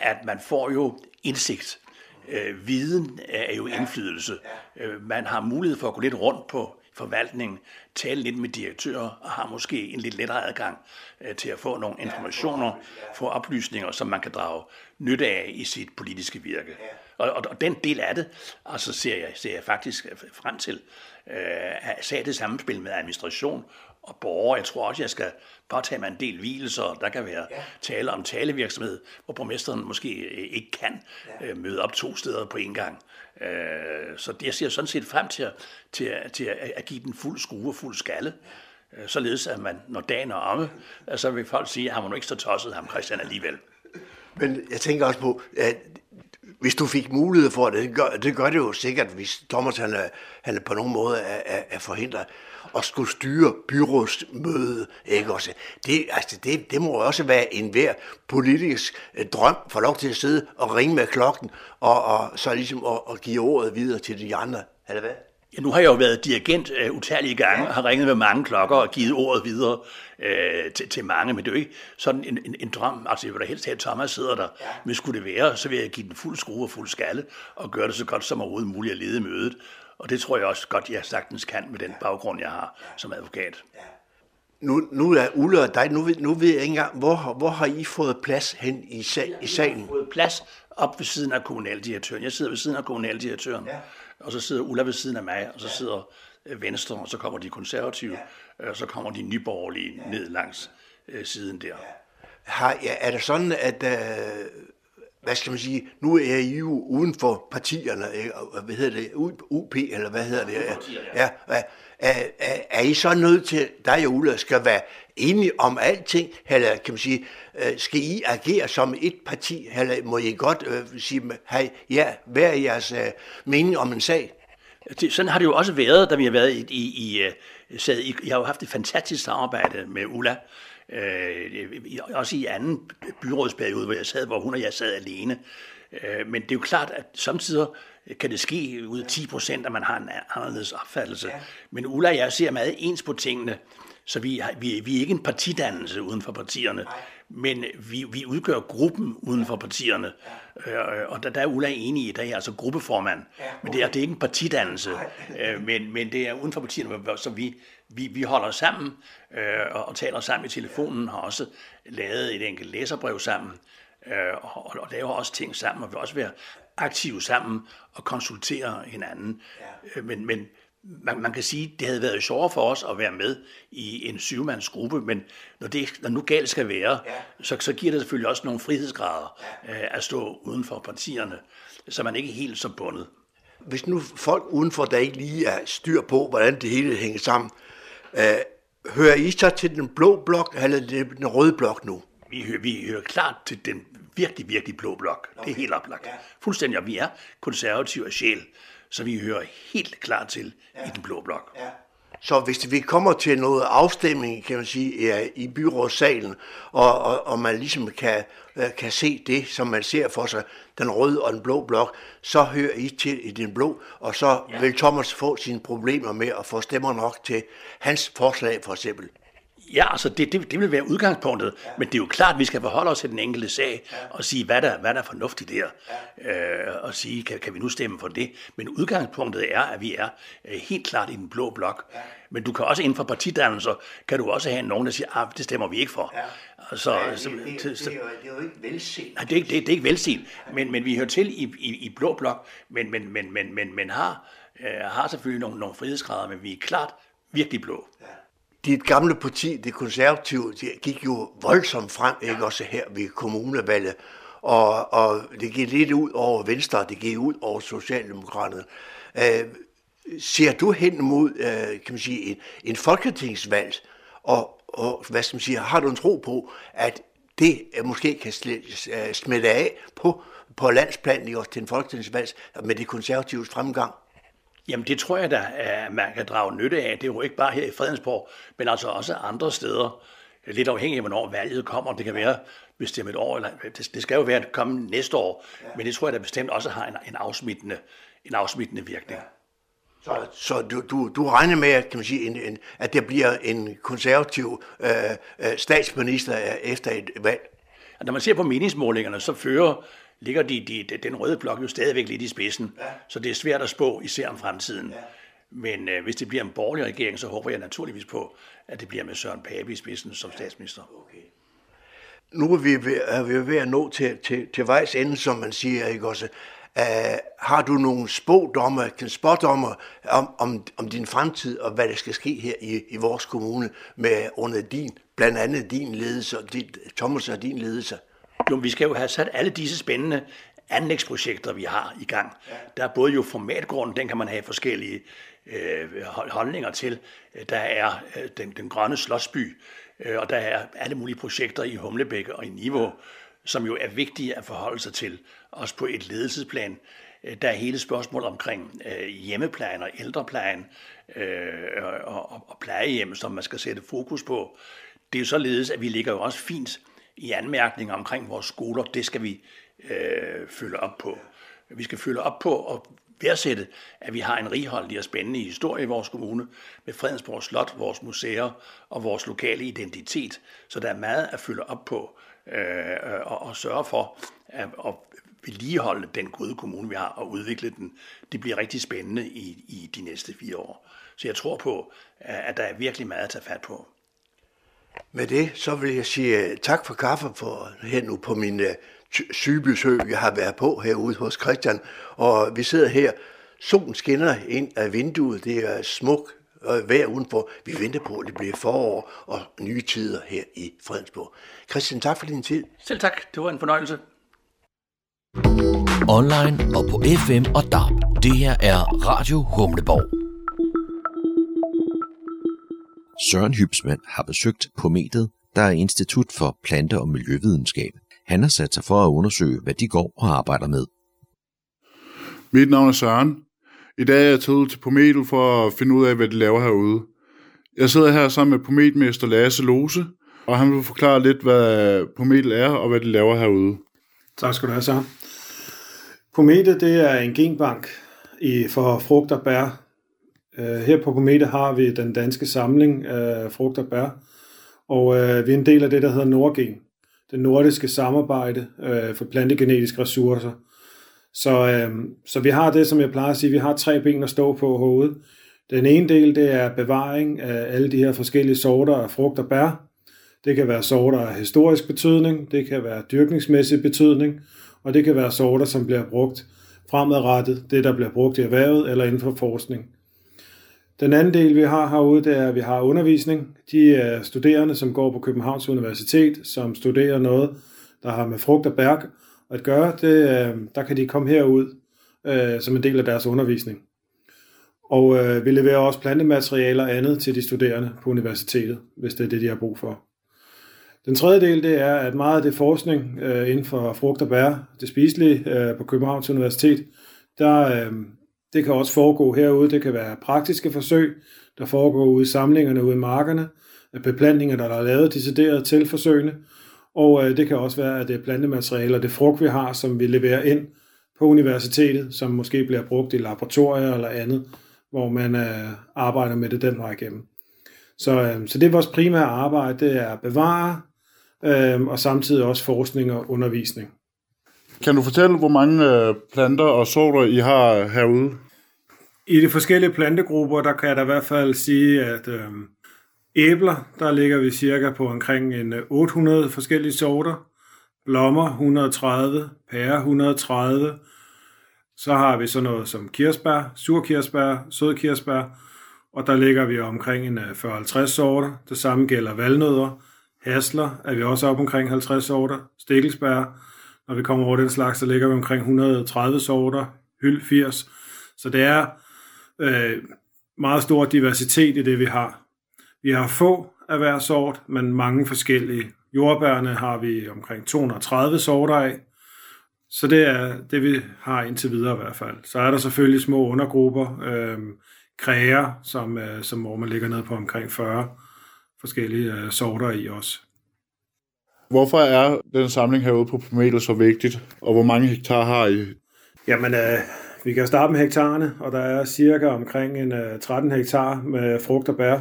at man får jo indsigt øh, viden er jo indflydelse. Øh, man har mulighed for at gå lidt rundt på forvaltningen, tale lidt med direktører og har måske en lidt lettere adgang øh, til at få nogle informationer, få oplysninger, som man kan drage nytte af i sit politiske virke. Og, og, og den del af det, altså ser jeg, ser jeg faktisk frem til, øh, at det samspil med administration og borgere. Jeg tror også, jeg skal påtage mig en del hvileser. Der kan være ja. tale om talevirksomhed, hvor borgmesteren måske øh, ikke kan ja. øh, møde op to steder på en gang. Øh, så jeg ser sådan set frem til, til, til at give den fuld skrue og fuld skalle. Øh, således at man, når dagen er omme, så vil folk sige, at han var nu ikke så tosset, ham Christian alligevel. Men jeg tænker også på, at hvis du fik mulighed for det, det gør det, gør det jo sikkert, hvis Thomas han er, han er på nogen måde er, er, er forhindret at skulle styre byrådsmøde. Ikke også? Det, altså det, det må også være en hver politisk øh, drøm for lov til at sidde og ringe med klokken og, og så ligesom at, at give ordet videre til de andre. Eller hvad? Ja, nu har jeg jo været dirigent uh, utallige gange, og har ringet med mange klokker og givet ordet videre uh, til, til mange, men det er jo ikke sådan en, en, en drøm. Altså, jeg vil da helst have, at Thomas sidder der. Ja. Men skulle det være, så vil jeg give den fuld skrue og fuld skalle, og gøre det så godt som overhovedet muligt at lede mødet. Og det tror jeg også godt, jeg sagtens kan med den baggrund, jeg har som advokat. Nu, nu er Ulle og dig, nu, nu ved jeg ikke engang, hvor, hvor har I fået plads hen i, sal, i salen? Jeg har fået plads op ved siden af kommunaldirektøren. Jeg sidder ved siden af kommunaldirektøren, ja. og så sidder Ulla ved siden af mig, og så sidder øh, Venstre, og så kommer de konservative, ja. og så kommer de nyborgerlige ja. ned langs øh, siden der. Har, ja, er det sådan, at øh, hvad skal man sige, nu er I jo uden for partierne, ikke? hvad hedder det, UP, eller hvad hedder det? Ja, ja. Er, er, er I så nødt til, dig og Ulla, skal være enige om alting, eller kan man sige, øh, skal I agere som et parti, eller må I godt øh, sige, hey, ja, hvad er jeres øh, mening om en sag? Det, sådan har det jo også været, da vi har været i, i, i, øh, sad i jeg har jo haft et fantastisk samarbejde med Ulla, Øh, også i anden byrådsperiode, hvor jeg sad, hvor hun og jeg sad alene. Øh, men det er jo klart, at samtidig kan det ske ud af 10 procent, at man har en anderledes opfattelse. Ja. Men Ulla og jeg ser meget ens på tingene, så vi, vi, vi er ikke en partidannelse uden for partierne. Nej men vi, vi udgør gruppen uden for partierne, ja. øh, og der, der er Ulla enig i det er altså gruppeformand, ja, okay. men det er, det er ikke en partidannelse, øh, men, men det er uden for partierne, så vi, vi, vi holder sammen øh, og, og taler sammen i telefonen, har også lavet et enkelt læserbrev sammen, øh, og, og laver også ting sammen, og vil også være aktive sammen og konsultere hinanden, ja. øh, men, men man, man kan sige, at det havde været sjovere for os at være med i en syvmandsgruppe, men når, det, når nu galt skal være, ja. så, så giver det selvfølgelig også nogle frihedsgrader ja. øh, at stå uden for partierne, så man ikke er helt så bundet. Hvis nu folk udenfor, der ikke lige er styr på, hvordan det hele hænger sammen, øh, hører I så til den blå blok, eller den røde blok nu? Vi hører, vi hører klart til den virkelig, virkelig blå blok. Okay. Det er helt oplagt. Ja. Fuldstændig, og vi er konservative af sjæl så vi hører helt klart til ja. i den blå blok. Ja. Så hvis vi kommer til noget afstemning, kan man sige, i byrådssalen, og, og, og man ligesom kan, øh, kan se det, som man ser for sig, den røde og den blå blok, så hører I til i den blå, og så ja. vil Thomas få sine problemer med at få stemmer nok til hans forslag for eksempel. Ja, altså det, det, det vil være udgangspunktet, ja. men det er jo klart, at vi skal forholde os til den enkelte sag ja. og sige, hvad der, hvad der er fornuftigt der, ja. øh, og sige, kan, kan vi nu stemme for det? Men udgangspunktet er, at vi er øh, helt klart i den blå blok. Ja. Men du kan også inden for partidannelser, kan du også have nogen, der siger, at ah, det stemmer vi ikke for. Ja. Altså, ja, det, det, det, det, er jo, det er jo ikke velset. Nej, det er ikke, det, det er ikke velset, men, men vi hører til i, i, i blå blok, men, men, men, men, men, men har, øh, har selvfølgelig nogle, nogle frihedsgrader, men vi er klart virkelig blå. Ja dit gamle parti, det konservative, det gik jo voldsomt frem, ikke også her ved kommunevalget. Og, og det gik lidt ud over Venstre, det gik ud over Socialdemokraterne. Øh, ser du hen mod, øh, kan man sige, en, en folketingsvalg, og, og hvad skal man sige, har du en tro på, at det måske kan smitte af på, på landsplan i år til en folketingsvalg med de konservatives fremgang? Jamen det tror jeg da, at man kan drage nytte af. Det er jo ikke bare her i Fredensborg, men altså også andre steder. Lidt afhængig af, hvornår valget kommer. Det kan være, hvis det er med et år, eller det, skal jo være at komme næste år. Ja. Men det tror jeg da bestemt også har en, en, afsmittende, en afsmittende virkning. Ja. Så, så du, du, du regner med, kan man sige, en, en, at der bliver en konservativ øh, øh, statsminister efter et valg? Når man ser på meningsmålingerne, så fører ligger de, de, de, den røde blok jo stadigvæk lidt i spidsen. Ja. Så det er svært at spå, især om fremtiden. Ja. Men øh, hvis det bliver en borgerlig regering, så håber jeg naturligvis på, at det bliver med Søren Pape i spidsen som statsminister. Okay. Nu er vi ved, er vi ved at nå til, til, til vejs ende, som man siger, ikke også? Uh, har du nogle spådommer, spådommer om, om, om din fremtid og hvad der skal ske her i, i vores kommune med under din, blandt andet din ledelse, din, Thomas og din ledelse? Jo, vi skal jo have sat alle disse spændende anlægsprojekter, vi har i gang. Ja. Der er både jo formatgrunden, den kan man have forskellige øh, holdninger til. Der er øh, den, den grønne slottsby, øh, og der er alle mulige projekter i Humlebæk og i Niveau, som jo er vigtige at forholde sig til, også på et ledelsesplan. Øh, der er hele spørgsmålet omkring øh, hjemmeplejen og ældreplejen øh, og, og, og plejehjem, som man skal sætte fokus på. Det er jo således, at vi ligger jo også fint i anmærkninger omkring vores skoler. Det skal vi øh, følge op på. Vi skal følge op på og værdsætte, at vi har en righoldig og spændende historie i vores kommune med Fredensborg Slot, vores museer og vores lokale identitet. Så der er meget at følge op på øh, og, og sørge for at, at vedligeholde den gode kommune, vi har, og udvikle den. Det bliver rigtig spændende i, i de næste fire år. Så jeg tror på, at der er virkelig meget at tage fat på. Med det, så vil jeg sige øh, tak for kaffe for her nu på min uh, sygebesøg, jeg har været på herude hos Christian. Og vi sidder her, solen skinner ind af vinduet, det er smuk og vejr udenfor. Vi venter på, at det bliver forår og nye tider her i Fredensborg. Christian, tak for din tid. Selv tak, det var en fornøjelse. Online og på FM og DAB. Det her er Radio Humleborg. Søren Hybsmand har besøgt Pometet, der er Institut for Plante- og Miljøvidenskab. Han har sat sig for at undersøge, hvad de går og arbejder med. Mit navn er Søren. I dag er jeg taget ud til Pometet for at finde ud af, hvad de laver herude. Jeg sidder her sammen med pometmester Lasse Lose, og han vil forklare lidt, hvad Pometet er og hvad de laver herude. Tak skal du have, Søren. Pometet det er en genbank i, for frugt og bær, Øh, her på Komete har vi den danske samling af frugt og bær, og øh, vi er en del af det, der hedder Nordgen, det nordiske samarbejde øh, for plantegenetiske ressourcer. Så, øh, så vi har det, som jeg plejer at sige, vi har tre ben at stå på herude. Den ene del, det er bevaring af alle de her forskellige sorter af frugt og bær. Det kan være sorter af historisk betydning, det kan være dyrkningsmæssig betydning, og det kan være sorter, som bliver brugt fremadrettet, det der bliver brugt i erhvervet eller inden for forskning. Den anden del, vi har herude, det er, at vi har undervisning. De er studerende, som går på Københavns Universitet, som studerer noget, der har med frugt og bær at gøre. Det, øh, der kan de komme herud øh, som en del af deres undervisning. Og øh, vi leverer også plantematerialer og andet til de studerende på universitetet, hvis det er det, de har brug for. Den tredje del, det er, at meget af det forskning øh, inden for frugt og bær, det spiselige øh, på Københavns Universitet, der, øh, det kan også foregå herude. Det kan være praktiske forsøg, der foregår ude i samlingerne, ude i markerne, beplantninger, der er lavet decideret til forsøgene. Og øh, det kan også være, at det er plantematerialer, det frugt, vi har, som vi leverer ind på universitetet, som måske bliver brugt i laboratorier eller andet, hvor man øh, arbejder med det den vej igennem. Så, øh, så det er vores primære arbejde, det er at bevare, øh, og samtidig også forskning og undervisning. Kan du fortælle, hvor mange øh, planter og sorter I har herude? I de forskellige plantegrupper, der kan jeg da i hvert fald sige, at øh, æbler, der ligger vi cirka på omkring en øh, 800 forskellige sorter. Blommer 130, pære 130. Så har vi sådan noget som kirsebær, surkirsebær, sødkirsebær, og der ligger vi omkring en øh, 40-50 sorter. Det samme gælder valnødder. Hasler er vi også op omkring 50 sorter. Stikkelsbær. Når vi kommer over den slags, så ligger vi omkring 130 sorter. Hyld 80. Så det er øh, meget stor diversitet i det, vi har. Vi har få af hver sort, men mange forskellige Jordbærne har vi omkring 230 sorter af. Så det er det, vi har indtil videre i hvert fald. Så er der selvfølgelig små undergrupper, øh, kræger, som, øh, som, hvor man ligger ned på omkring 40 forskellige øh, sorter i også. Hvorfor er den samling herude på Pomelo så vigtigt, og hvor mange hektar har I? Jamen, øh, vi kan starte med hektarerne, og der er cirka omkring en øh, 13 hektar med frugt og bær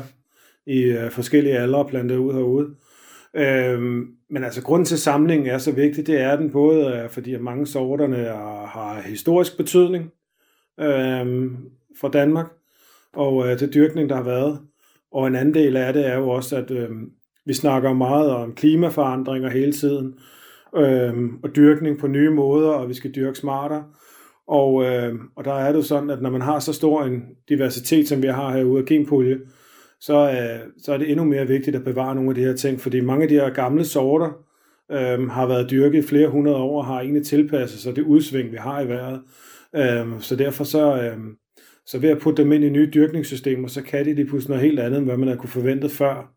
i øh, forskellige aldre plantet ud herude. Øhm, men altså grunden til samlingen er så vigtig, det er den både øh, fordi at mange sorterne er, har historisk betydning øhm, for Danmark, og øh, det dyrkning, der har været. Og en anden del af det er jo også, at øh, vi snakker meget om klimaforandringer hele tiden, øh, og dyrkning på nye måder, og vi skal dyrke smartere. Og, øh, og der er det sådan, at når man har så stor en diversitet, som vi har herude af genpulje, så, øh, så er det endnu mere vigtigt at bevare nogle af de her ting, fordi mange af de her gamle sorter øh, har været dyrket i flere hundrede år og har egentlig tilpasset sig det udsving, vi har i vejret. Øh, så derfor så, øh, så ved at putte dem ind i nye dyrkningssystemer, så kan de lige pludselig noget helt andet, end hvad man havde kunne forventet før.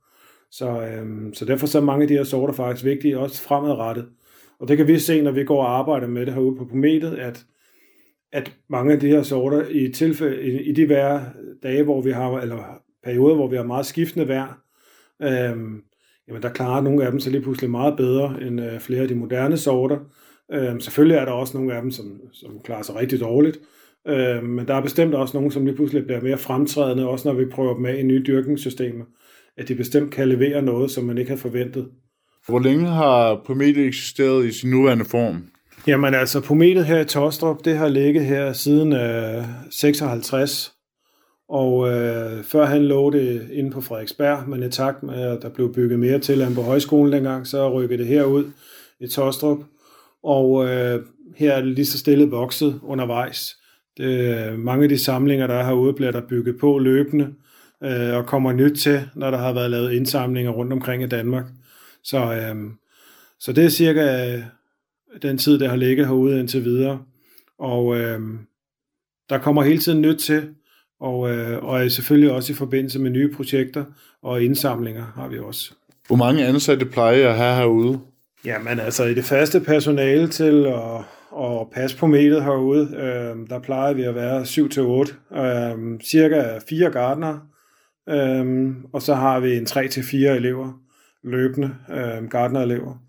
Så, øh, så derfor så er mange af de her sorter faktisk vigtige, også fremadrettet. Og det kan vi se, når vi går og arbejder med det herude på Pometet, at, at mange af de her sorter i, tilfælde, i, i de hver dage, hvor vi har, eller perioder, hvor vi har meget skiftende vejr, øhm, jamen der klarer nogle af dem så lige pludselig meget bedre end øh, flere af de moderne sorter. Øhm, selvfølgelig er der også nogle af dem, som, som klarer sig rigtig dårligt, Øh, men der er bestemt også nogle, som lige pludselig bliver mere fremtrædende, også når vi prøver dem af i nye dyrkningssystemer, at de bestemt kan levere noget, som man ikke har forventet. Hvor længe har Prometet eksisteret i sin nuværende form? Jamen altså, pometet her i Tostrup, det har ligget her siden øh, 56, og øh, før han lå det inde på Frederiksberg, men i takt med, at der blev bygget mere til ham på højskolen dengang, så rykkede det herud i Tostrup, og øh, her er det lige så stille vokset undervejs. Det, øh, mange af de samlinger, der er herude, bliver der bygget på løbende, øh, og kommer nyt til, når der har været lavet indsamlinger rundt omkring i Danmark. Så, øh, så det er cirka øh, den tid, der har ligget herude indtil videre. Og øh, der kommer hele tiden nyt til, og, øh, og selvfølgelig også i forbindelse med nye projekter og indsamlinger har vi også. Hvor mange ansatte plejer jeg at have herude? Jamen altså i det faste personale til at og passe på metet herude. Øh, der plejer vi at være 7-8. Øh, cirka 4 gardner. Øh, og så har vi en 3-4 elever løbende, øh, gardnerelever.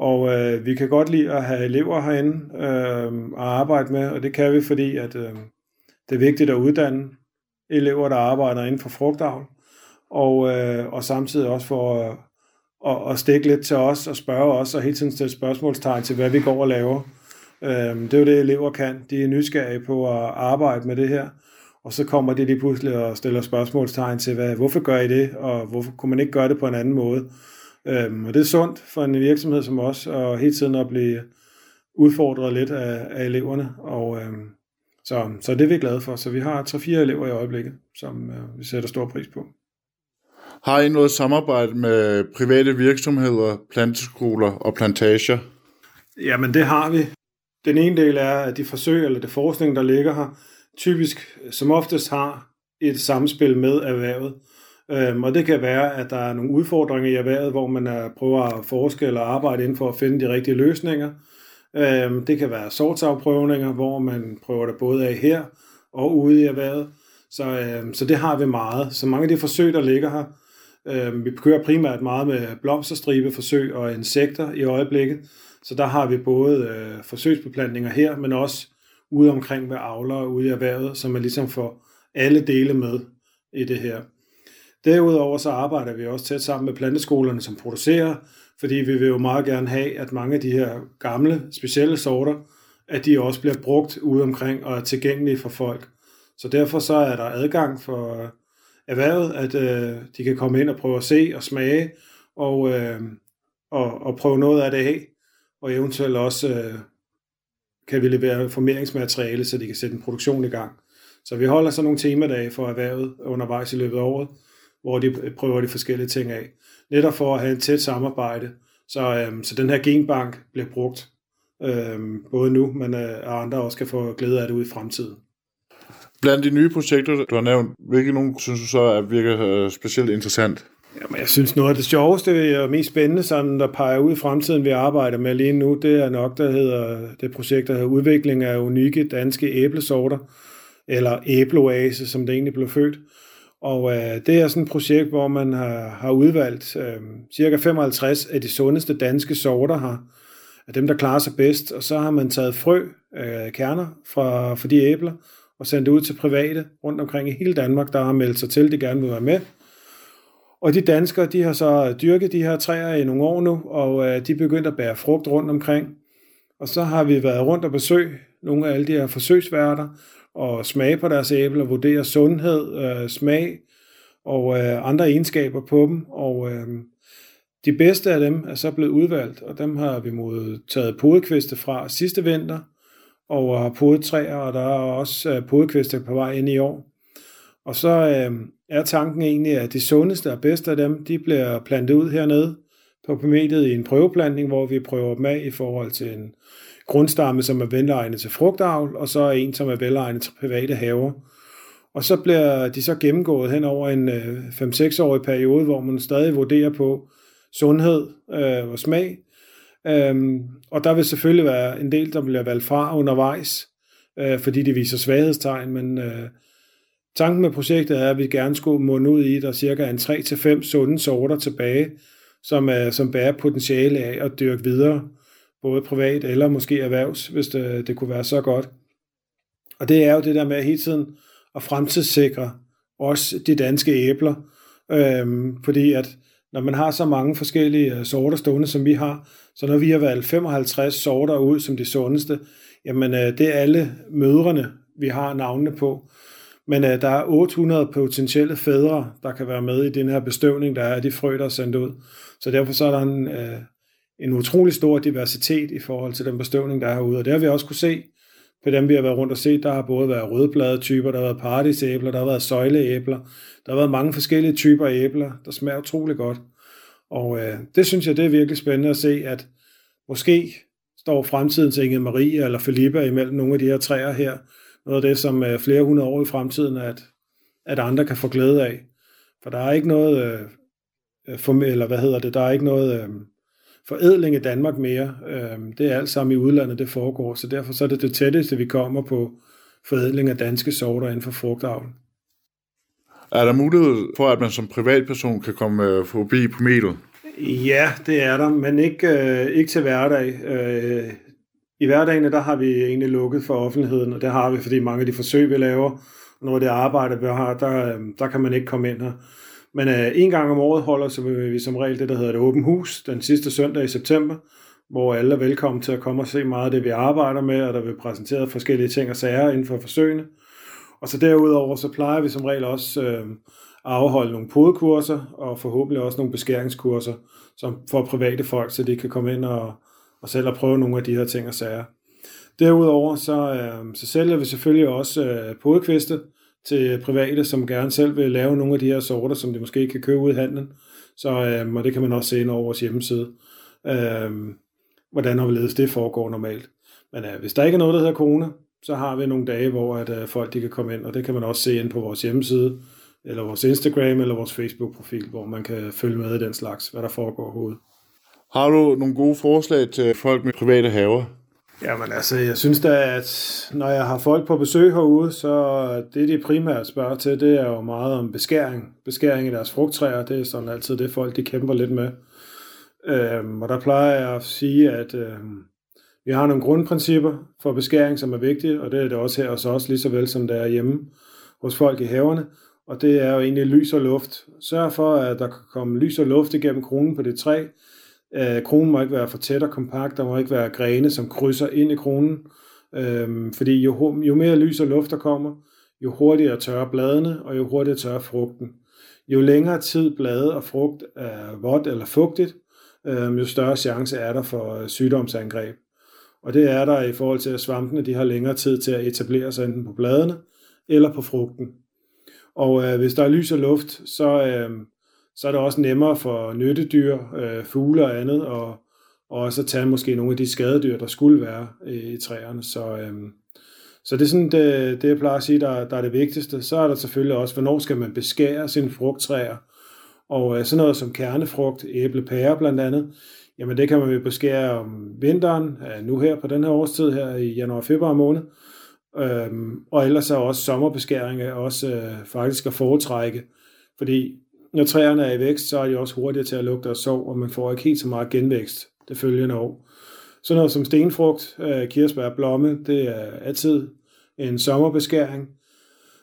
Og øh, vi kan godt lide at have elever herinde øh, at arbejde med, og det kan vi, fordi at, øh, det er vigtigt at uddanne elever, der arbejder inden for frugtavl, og, øh, og samtidig også for at, at, at stikke lidt til os og spørge os, og hele tiden stille spørgsmålstegn til, hvad vi går og laver. Øh, det er jo det, elever kan. De er nysgerrige på at arbejde med det her, og så kommer de lige pludselig og stiller spørgsmålstegn til, hvad, hvorfor gør I det, og hvorfor kunne man ikke gøre det på en anden måde. Øhm, og det er sundt for en virksomhed som os, og hele tiden at blive udfordret lidt af, af eleverne, og øhm, så, så det er vi glade for. Så vi har 3-4 elever i øjeblikket, som øh, vi sætter stor pris på. Har I noget samarbejde med private virksomheder, planteskoler og plantager? Jamen det har vi. Den ene del er, at de forsøg eller det forskning, der ligger her, typisk som oftest har et samspil med erhvervet. Øhm, og det kan være, at der er nogle udfordringer i erhvervet, hvor man er, prøver at forske eller arbejde inden for at finde de rigtige løsninger. Øhm, det kan være sortsafprøvninger, hvor man prøver det både af her og ude i erhvervet. Så, øhm, så det har vi meget. Så mange af de forsøg, der ligger her, øhm, vi kører primært meget med blomsterstribeforsøg og insekter i øjeblikket. Så der har vi både øh, forsøgsbeplantninger her, men også ude omkring med avlere ude i erhvervet, som er ligesom får alle dele med i det her. Derudover så arbejder vi også tæt sammen med planteskolerne, som producerer, fordi vi vil jo meget gerne have, at mange af de her gamle, specielle sorter, at de også bliver brugt ude omkring og er tilgængelige for folk. Så derfor så er der adgang for erhvervet, at øh, de kan komme ind og prøve at se og smage, og, øh, og, og prøve noget af det af, og eventuelt også øh, kan vi levere formeringsmateriale, så de kan sætte en produktion i gang. Så vi holder så nogle temadage for erhvervet undervejs i løbet af året, hvor de prøver de forskellige ting af. Netop for at have et tæt samarbejde, så, øh, så den her genbank bliver brugt øh, både nu, men øh, andre også kan få glæde af det ud i fremtiden. Blandt de nye projekter, du har nævnt, hvilke nogle synes du så er, virker øh, specielt interessant? Jamen, jeg synes noget af det sjoveste og mest spændende, sådan, der peger ud i fremtiden, vi arbejder med lige nu, det er nok, der hedder, det projekt, der hedder Udvikling af unikke danske æblesorter, eller æbloase, som det egentlig blev født. Og øh, det er sådan et projekt, hvor man har, har udvalgt øh, cirka 55 af de sundeste danske sorter her, af dem, der klarer sig bedst, og så har man taget frø, øh, kerner fra, fra de æbler, og sendt det ud til private rundt omkring i hele Danmark, der har meldt sig til, de gerne vil være med. Og de danskere, de har så dyrket de her træer i nogle år nu, og øh, de er begyndt at bære frugt rundt omkring. Og så har vi været rundt og besøg nogle af alle de her forsøgsværter, og smage på deres æbler, vurdere sundhed, øh, smag og øh, andre egenskaber på dem. Og øh, de bedste af dem er så blevet udvalgt, og dem har vi modtaget podekviste fra sidste vinter, og har podetræer, og der er også øh, podekviste på vej ind i år. Og så øh, er tanken egentlig, at de sundeste og bedste af dem, de bliver plantet ud hernede på pomediet i en prøveplantning, hvor vi prøver dem af i forhold til en grundstamme, som er velegnet til frugtavl, og så en, som er velegnet til private haver. Og så bliver de så gennemgået hen over en øh, 5-6-årig periode, hvor man stadig vurderer på sundhed øh, og smag. Øhm, og der vil selvfølgelig være en del, der bliver valgt fra undervejs, øh, fordi de viser svaghedstegn, men øh, tanken med projektet er, at vi gerne skulle munde ud i, at der er cirka en 3-5 sunde sorter tilbage, som, er, som bærer potentiale af at dyrke videre, både privat eller måske erhvervs, hvis det, det kunne være så godt. Og det er jo det der med hele tiden at fremtidssikre også de danske æbler, øhm, fordi at når man har så mange forskellige øh, sorter stående, som vi har, så når vi har valgt 55 sorter ud som de sundeste, jamen øh, det er alle mødrene, vi har navnene på. Men øh, der er 800 potentielle fædre, der kan være med i den her bestøvning, der er de frø, der er sendt ud. Så derfor så er der en, øh, en utrolig stor diversitet i forhold til den bestøvning, der er herude. Og det har vi også kunne se på dem, vi har været rundt og set. Der har både været rødblade typer, der har været paradisæbler, der har været søjleæbler, der har været mange forskellige typer æbler, der smager utrolig godt. Og øh, det synes jeg, det er virkelig spændende at se, at måske står fremtidens Inge Marie eller Filippa imellem nogle af de her træer her. Noget af det, som øh, flere hundrede år i fremtiden, at, at andre kan få glæde af. For der er ikke noget, øh, øh for, eller hvad hedder det, der er ikke noget øh, forædling i Danmark mere. Øh, det er alt sammen i udlandet, det foregår. Så derfor så er det det tætteste, vi kommer på forædling af danske sorter inden for frugtavl. Er der mulighed for, at man som privatperson kan komme øh, forbi på Medel? Ja, det er der, men ikke, øh, ikke til hverdag. Øh, I hverdagen der har vi egentlig lukket for offentligheden, og det har vi, fordi mange af de forsøg, vi laver, af det arbejde, vi har, der, der kan man ikke komme ind her. Men øh, en gang om året holder så vi som regel det, der hedder et åbent hus, den sidste søndag i september, hvor alle er velkommen til at komme og se meget af det, vi arbejder med, og der vil præsentere forskellige ting og sager inden for forsøgene. Og så derudover, så plejer vi som regel også øh, at afholde nogle podekurser, og forhåbentlig også nogle beskæringskurser, som for private folk, så de kan komme ind og, og selv at prøve nogle af de her ting og sager. Derudover så, øh, så sælger vi selvfølgelig også øh, podekviste til private, som gerne selv vil lave nogle af de her sorter, som de måske ikke kan købe ud i handlen. Så øhm, og det kan man også se ind over vores hjemmeside, øhm, hvordan og hvorledes det foregår normalt. Men øh, hvis der ikke er noget, der hedder corona, så har vi nogle dage, hvor at, øh, folk de kan komme ind, og det kan man også se ind på vores hjemmeside, eller vores Instagram, eller vores Facebook-profil, hvor man kan følge med i den slags, hvad der foregår overhovedet. Har du nogle gode forslag til folk med private haver? Jamen altså, jeg synes da, at når jeg har folk på besøg herude, så det, de primært spørger til, det er jo meget om beskæring. Beskæring i deres frugttræer, det er sådan altid det, folk de kæmper lidt med. Øhm, og der plejer jeg at sige, at øhm, vi har nogle grundprincipper for beskæring, som er vigtige, og det er det også her hos os, lige så vel som det er hjemme hos folk i haverne. Og det er jo egentlig lys og luft. Sørg for, at der kan komme lys og luft igennem kronen på det træ. Øh, kronen må ikke være for tæt og kompakt, der må ikke være grene, som krydser ind i kronen. Øh, fordi jo, jo mere lys og luft der kommer, jo hurtigere tørrer bladene, og jo hurtigere tørrer frugten. Jo længere tid blade og frugt er vådt eller fugtigt, øh, jo større chance er der for øh, sygdomsangreb. Og det er der i forhold til, at svampene de har længere tid til at etablere sig enten på bladene eller på frugten. Og øh, hvis der er lys og luft, så, øh, så er det også nemmere for nyttedyr, øh, fugle og andet, og, og også at tage måske nogle af de skadedyr, der skulle være i, i træerne. Så, øh, så det er sådan det, det, jeg plejer at sige, der, der er det vigtigste. Så er der selvfølgelig også, hvornår skal man beskære sine frugttræer. Og øh, sådan noget som kernefrugt, æble, pære blandt andet, jamen det kan man jo beskære om vinteren, øh, nu her på den her årstid her i januar-februar måned. Øhm, og ellers er også sommerbeskæring også øh, faktisk at foretrække, fordi når træerne er i vækst, så er de også hurtigere til at lugte og sov, og man får ikke helt så meget genvækst det følgende år. Sådan noget som stenfrugt, øh, kirsebær og blomme, det er altid en sommerbeskæring.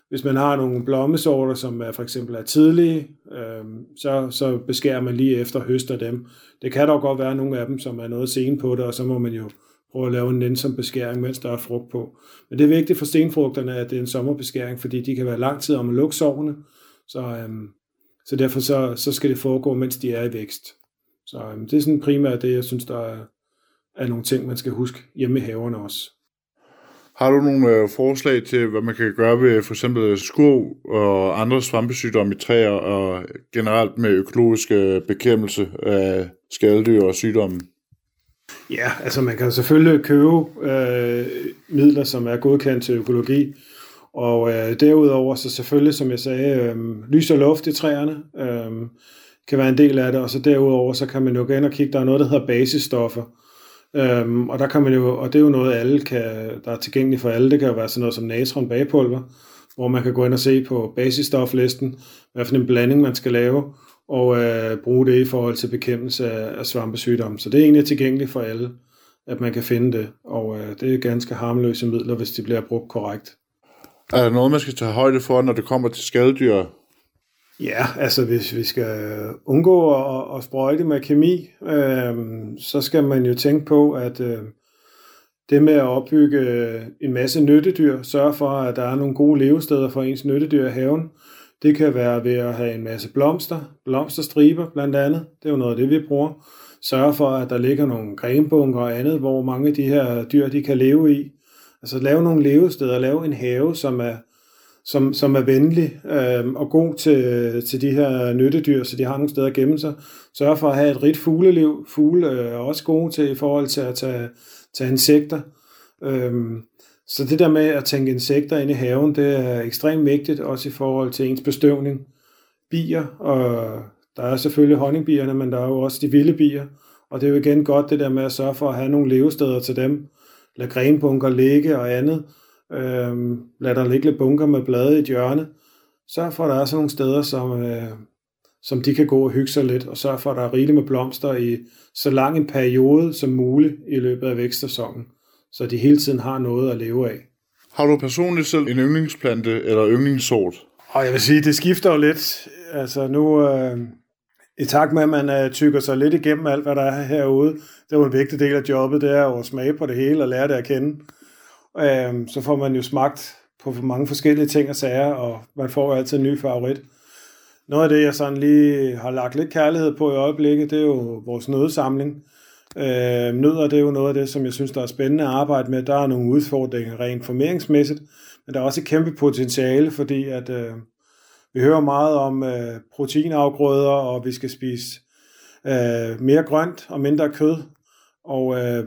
Hvis man har nogle blommesorter, som er for eksempel er tidlige, øh, så, så beskærer man lige efter høster dem. Det kan dog godt være nogle af dem, som er noget sen på det, og så må man jo prøve at lave en nænsom beskæring, mens der er frugt på. Men det er vigtigt for stenfrugterne, at det er en sommerbeskæring, fordi de kan være lang tid om at lukke sovene. Så, øhm, så derfor så, så skal det foregå, mens de er i vækst. Så øhm, det er sådan primært det, jeg synes, der er, er nogle ting, man skal huske hjemme i haverne også. Har du nogle øh, forslag til, hvad man kan gøre ved for eksempel skurv og andre svampesygdomme i træer, og generelt med økologisk øh, bekæmpelse af skadedyr og sygdomme? Ja, altså man kan selvfølgelig købe øh, midler, som er godkendt til økologi, og øh, derudover så selvfølgelig, som jeg sagde, øh, lys og luft i træerne øh, kan være en del af det, og så derudover så kan man jo gå ind og kigge, der er noget, der hedder basisstoffer, Øhm, og der kan man jo, og det er jo noget, alle kan, der er tilgængeligt for alle. Det kan jo være sådan noget som natron bagpulver, hvor man kan gå ind og se på basisstoflisten, hvad for en blanding man skal lave, og øh, bruge det i forhold til bekæmpelse af, af svampesygdomme. Så det er egentlig tilgængeligt for alle, at man kan finde det, og øh, det er ganske harmløse midler, hvis de bliver brugt korrekt. Er der noget, man skal tage højde for, når det kommer til skadedyr? Ja, altså hvis vi skal undgå at, at sprøjte med kemi, øh, så skal man jo tænke på, at øh, det med at opbygge en masse nyttedyr, sørge for, at der er nogle gode levesteder for ens nyttedyr i haven, det kan være ved at have en masse blomster, blomsterstriber blandt andet, det er jo noget af det, vi bruger. Sørge for, at der ligger nogle grenbunker og andet, hvor mange af de her dyr, de kan leve i. Altså lave nogle levesteder, lave en have, som er som, som er venlig øh, og god til, til de her nyttedyr, så de har nogle steder at gemme sig. Sørg for at have et rigt fugleliv. Fugle øh, er også gode til i forhold til at tage, tage insekter. Øh, så det der med at tænke insekter ind i haven, det er ekstremt vigtigt, også i forhold til ens bestøvning. Bier, og der er selvfølgelig honningbierne, men der er jo også de vilde bier. Og det er jo igen godt det der med at sørge for at have nogle levesteder til dem. Lad grenbunker ligge og andet, Øh, lad der ligge lidt bunker med blade i et hjørne. Sørg for, at der er sådan nogle steder, som, øh, som de kan gå og hygge sig lidt, og sørg for, at der er rigeligt med blomster i så lang en periode som muligt i løbet af vækstsæsonen, så de hele tiden har noget at leve af. Har du personligt selv en yndlingsplante eller yndlingssort? Og jeg vil sige, det skifter jo lidt. Altså nu, øh, i takt med, at man uh, tykker sig lidt igennem alt, hvad der er herude, det er jo en vigtig del af jobbet, det er at smage på det hele og lære det at kende. Uh, så får man jo smagt på mange forskellige ting og sager, og man får jo altid en ny favorit. Noget af det, jeg sådan lige har lagt lidt kærlighed på i øjeblikket, det er jo vores nødsamling. Øh, nødder, det er jo noget af det, som jeg synes, der er spændende at arbejde med. Der er nogle udfordringer rent formeringsmæssigt, men der er også et kæmpe potentiale, fordi at øh, vi hører meget om øh, proteinafgrøder, og vi skal spise øh, mere grønt og mindre kød. Og øh,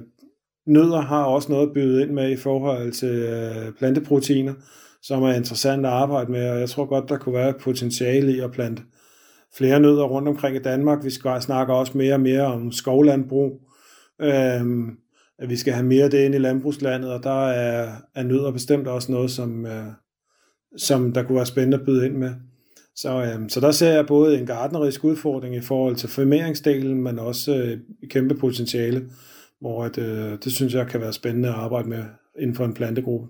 nødder har også noget at byde ind med i forhold til øh, planteproteiner, som er interessant at arbejde med, og jeg tror godt, der kunne være potentiale i at plante flere nødder rundt omkring i Danmark. Vi skal snakke også mere og mere om skovlandbrug, øh, at vi skal have mere af det ind i landbrugslandet, og der er, er nødder bestemt også noget, som, øh, som der kunne være spændende at byde ind med. Så, øhm, så der ser jeg både en gardnerisk udfordring i forhold til formeringsdelen, men også øh, et kæmpe potentiale hvor at, øh, det synes jeg kan være spændende at arbejde med inden for en plantegruppe.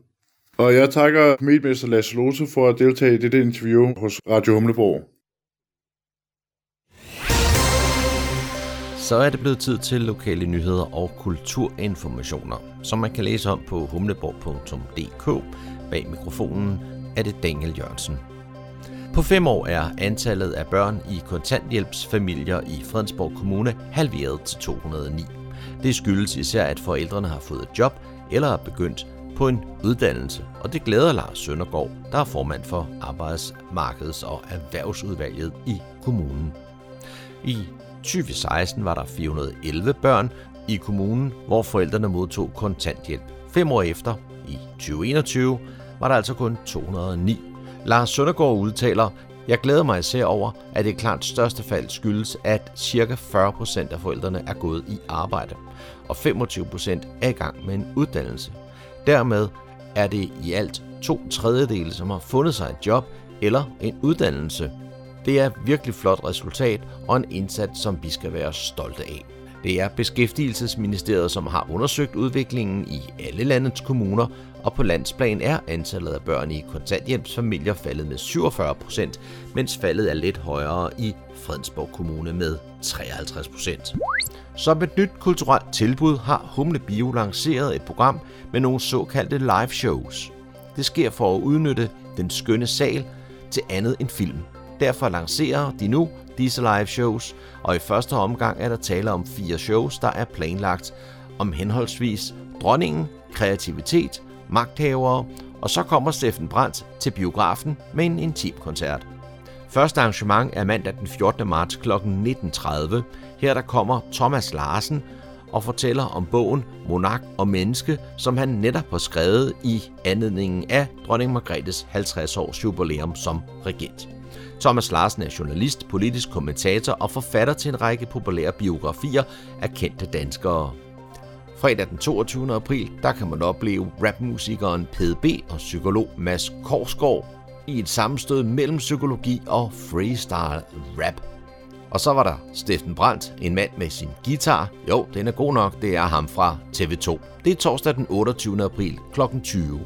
Og jeg takker medmester Lasse Lose for at deltage i dette interview hos Radio Humleborg. Så er det blevet tid til lokale nyheder og kulturinformationer, som man kan læse om på humleborg.dk. Bag mikrofonen er det Daniel Jørgensen. På fem år er antallet af børn i kontanthjælpsfamilier i Fredensborg Kommune halveret til 209. Det skyldes især, at forældrene har fået et job eller er begyndt på en uddannelse, og det glæder Lars Søndergaard, der er formand for Arbejdsmarkeds- og Erhvervsudvalget i kommunen. I 2016 var der 411 børn i kommunen, hvor forældrene modtog kontanthjælp. Fem år efter, i 2021, var der altså kun 209. Lars Søndergaard udtaler, Jeg glæder mig især over, at det klart største fald skyldes, at ca. 40% af forældrene er gået i arbejde, og 25% er i gang med en uddannelse. Dermed er det i alt to tredjedele, som har fundet sig et job eller en uddannelse. Det er et virkelig flot resultat og en indsats, som vi skal være stolte af. Det er Beskæftigelsesministeriet, som har undersøgt udviklingen i alle landets kommuner, og på landsplan er antallet af børn i kontanthjælpsfamilier faldet med 47 procent, mens faldet er lidt højere i Fredensborg Kommune med 53 procent. Som et nyt kulturelt tilbud har Humle Bio lanceret et program med nogle såkaldte live shows. Det sker for at udnytte den skønne sal til andet end film. Derfor lancerer de nu disse live shows, og i første omgang er der tale om fire shows, der er planlagt om henholdsvis dronningen, kreativitet, magthavere, og så kommer Steffen Brandt til biografen med en intim koncert. Første arrangement er mandag den 14. marts kl. 19.30. Her der kommer Thomas Larsen og fortæller om bogen Monark og Menneske, som han netop har skrevet i anledningen af dronning Margrethes 50 års jubilæum som regent. Thomas Larsen er journalist, politisk kommentator og forfatter til en række populære biografier af kendte danskere. Fredag den 22. april, der kan man opleve rapmusikeren PDB og psykolog Mads Korsgaard i et sammenstød mellem psykologi og freestyle rap. Og så var der Steffen Brandt, en mand med sin guitar. Jo, den er god nok, det er ham fra TV2. Det er torsdag den 28. april kl. 20.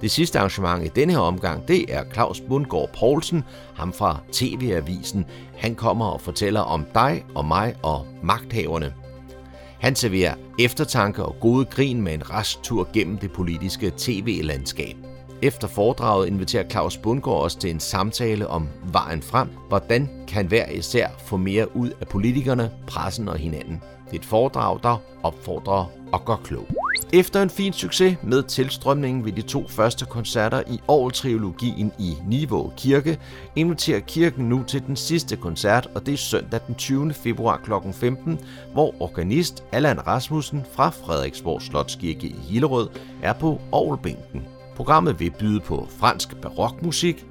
Det sidste arrangement i denne her omgang, det er Claus Bundgaard Poulsen, ham fra TV-avisen. Han kommer og fortæller om dig og mig og magthaverne. Han serverer eftertanke og gode grin med en resttur gennem det politiske tv-landskab. Efter foredraget inviterer Claus Bundgaard os til en samtale om vejen frem. Hvordan kan hver især få mere ud af politikerne, pressen og hinanden? Det er et foredrag, der opfordrer og gør klog. Efter en fin succes med tilstrømningen ved de to første koncerter i Aarhus-trilogien i Nivå Kirke, inviterer kirken nu til den sidste koncert, og det er søndag den 20. februar kl. 15, hvor organist Allan Rasmussen fra Frederiksborg Slotskirke i Hillerød er på Aarhusbænken. Programmet vil byde på fransk barokmusik,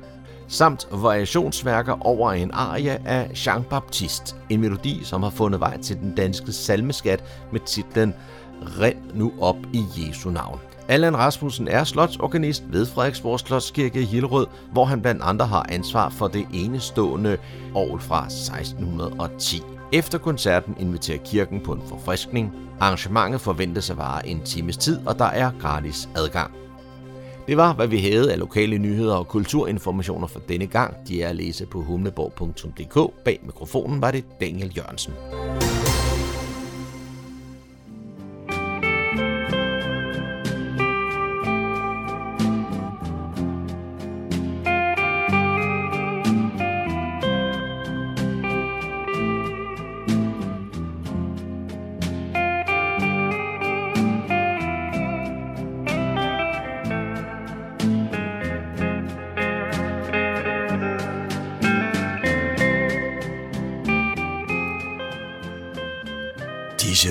samt variationsværker over en arie af Jean Baptiste, en melodi, som har fundet vej til den danske salmeskat med titlen Rend nu op i Jesu navn. Allan Rasmussen er slotsorganist ved Frederiksborg Slotskirke i Hillerød, hvor han blandt andre har ansvar for det enestående år fra 1610. Efter koncerten inviterer kirken på en forfriskning. Arrangementet forventes at vare en times tid, og der er gratis adgang. Det var, hvad vi havde af lokale nyheder og kulturinformationer for denne gang. De er at læse på humleborg.dk. Bag mikrofonen var det Daniel Jørgensen.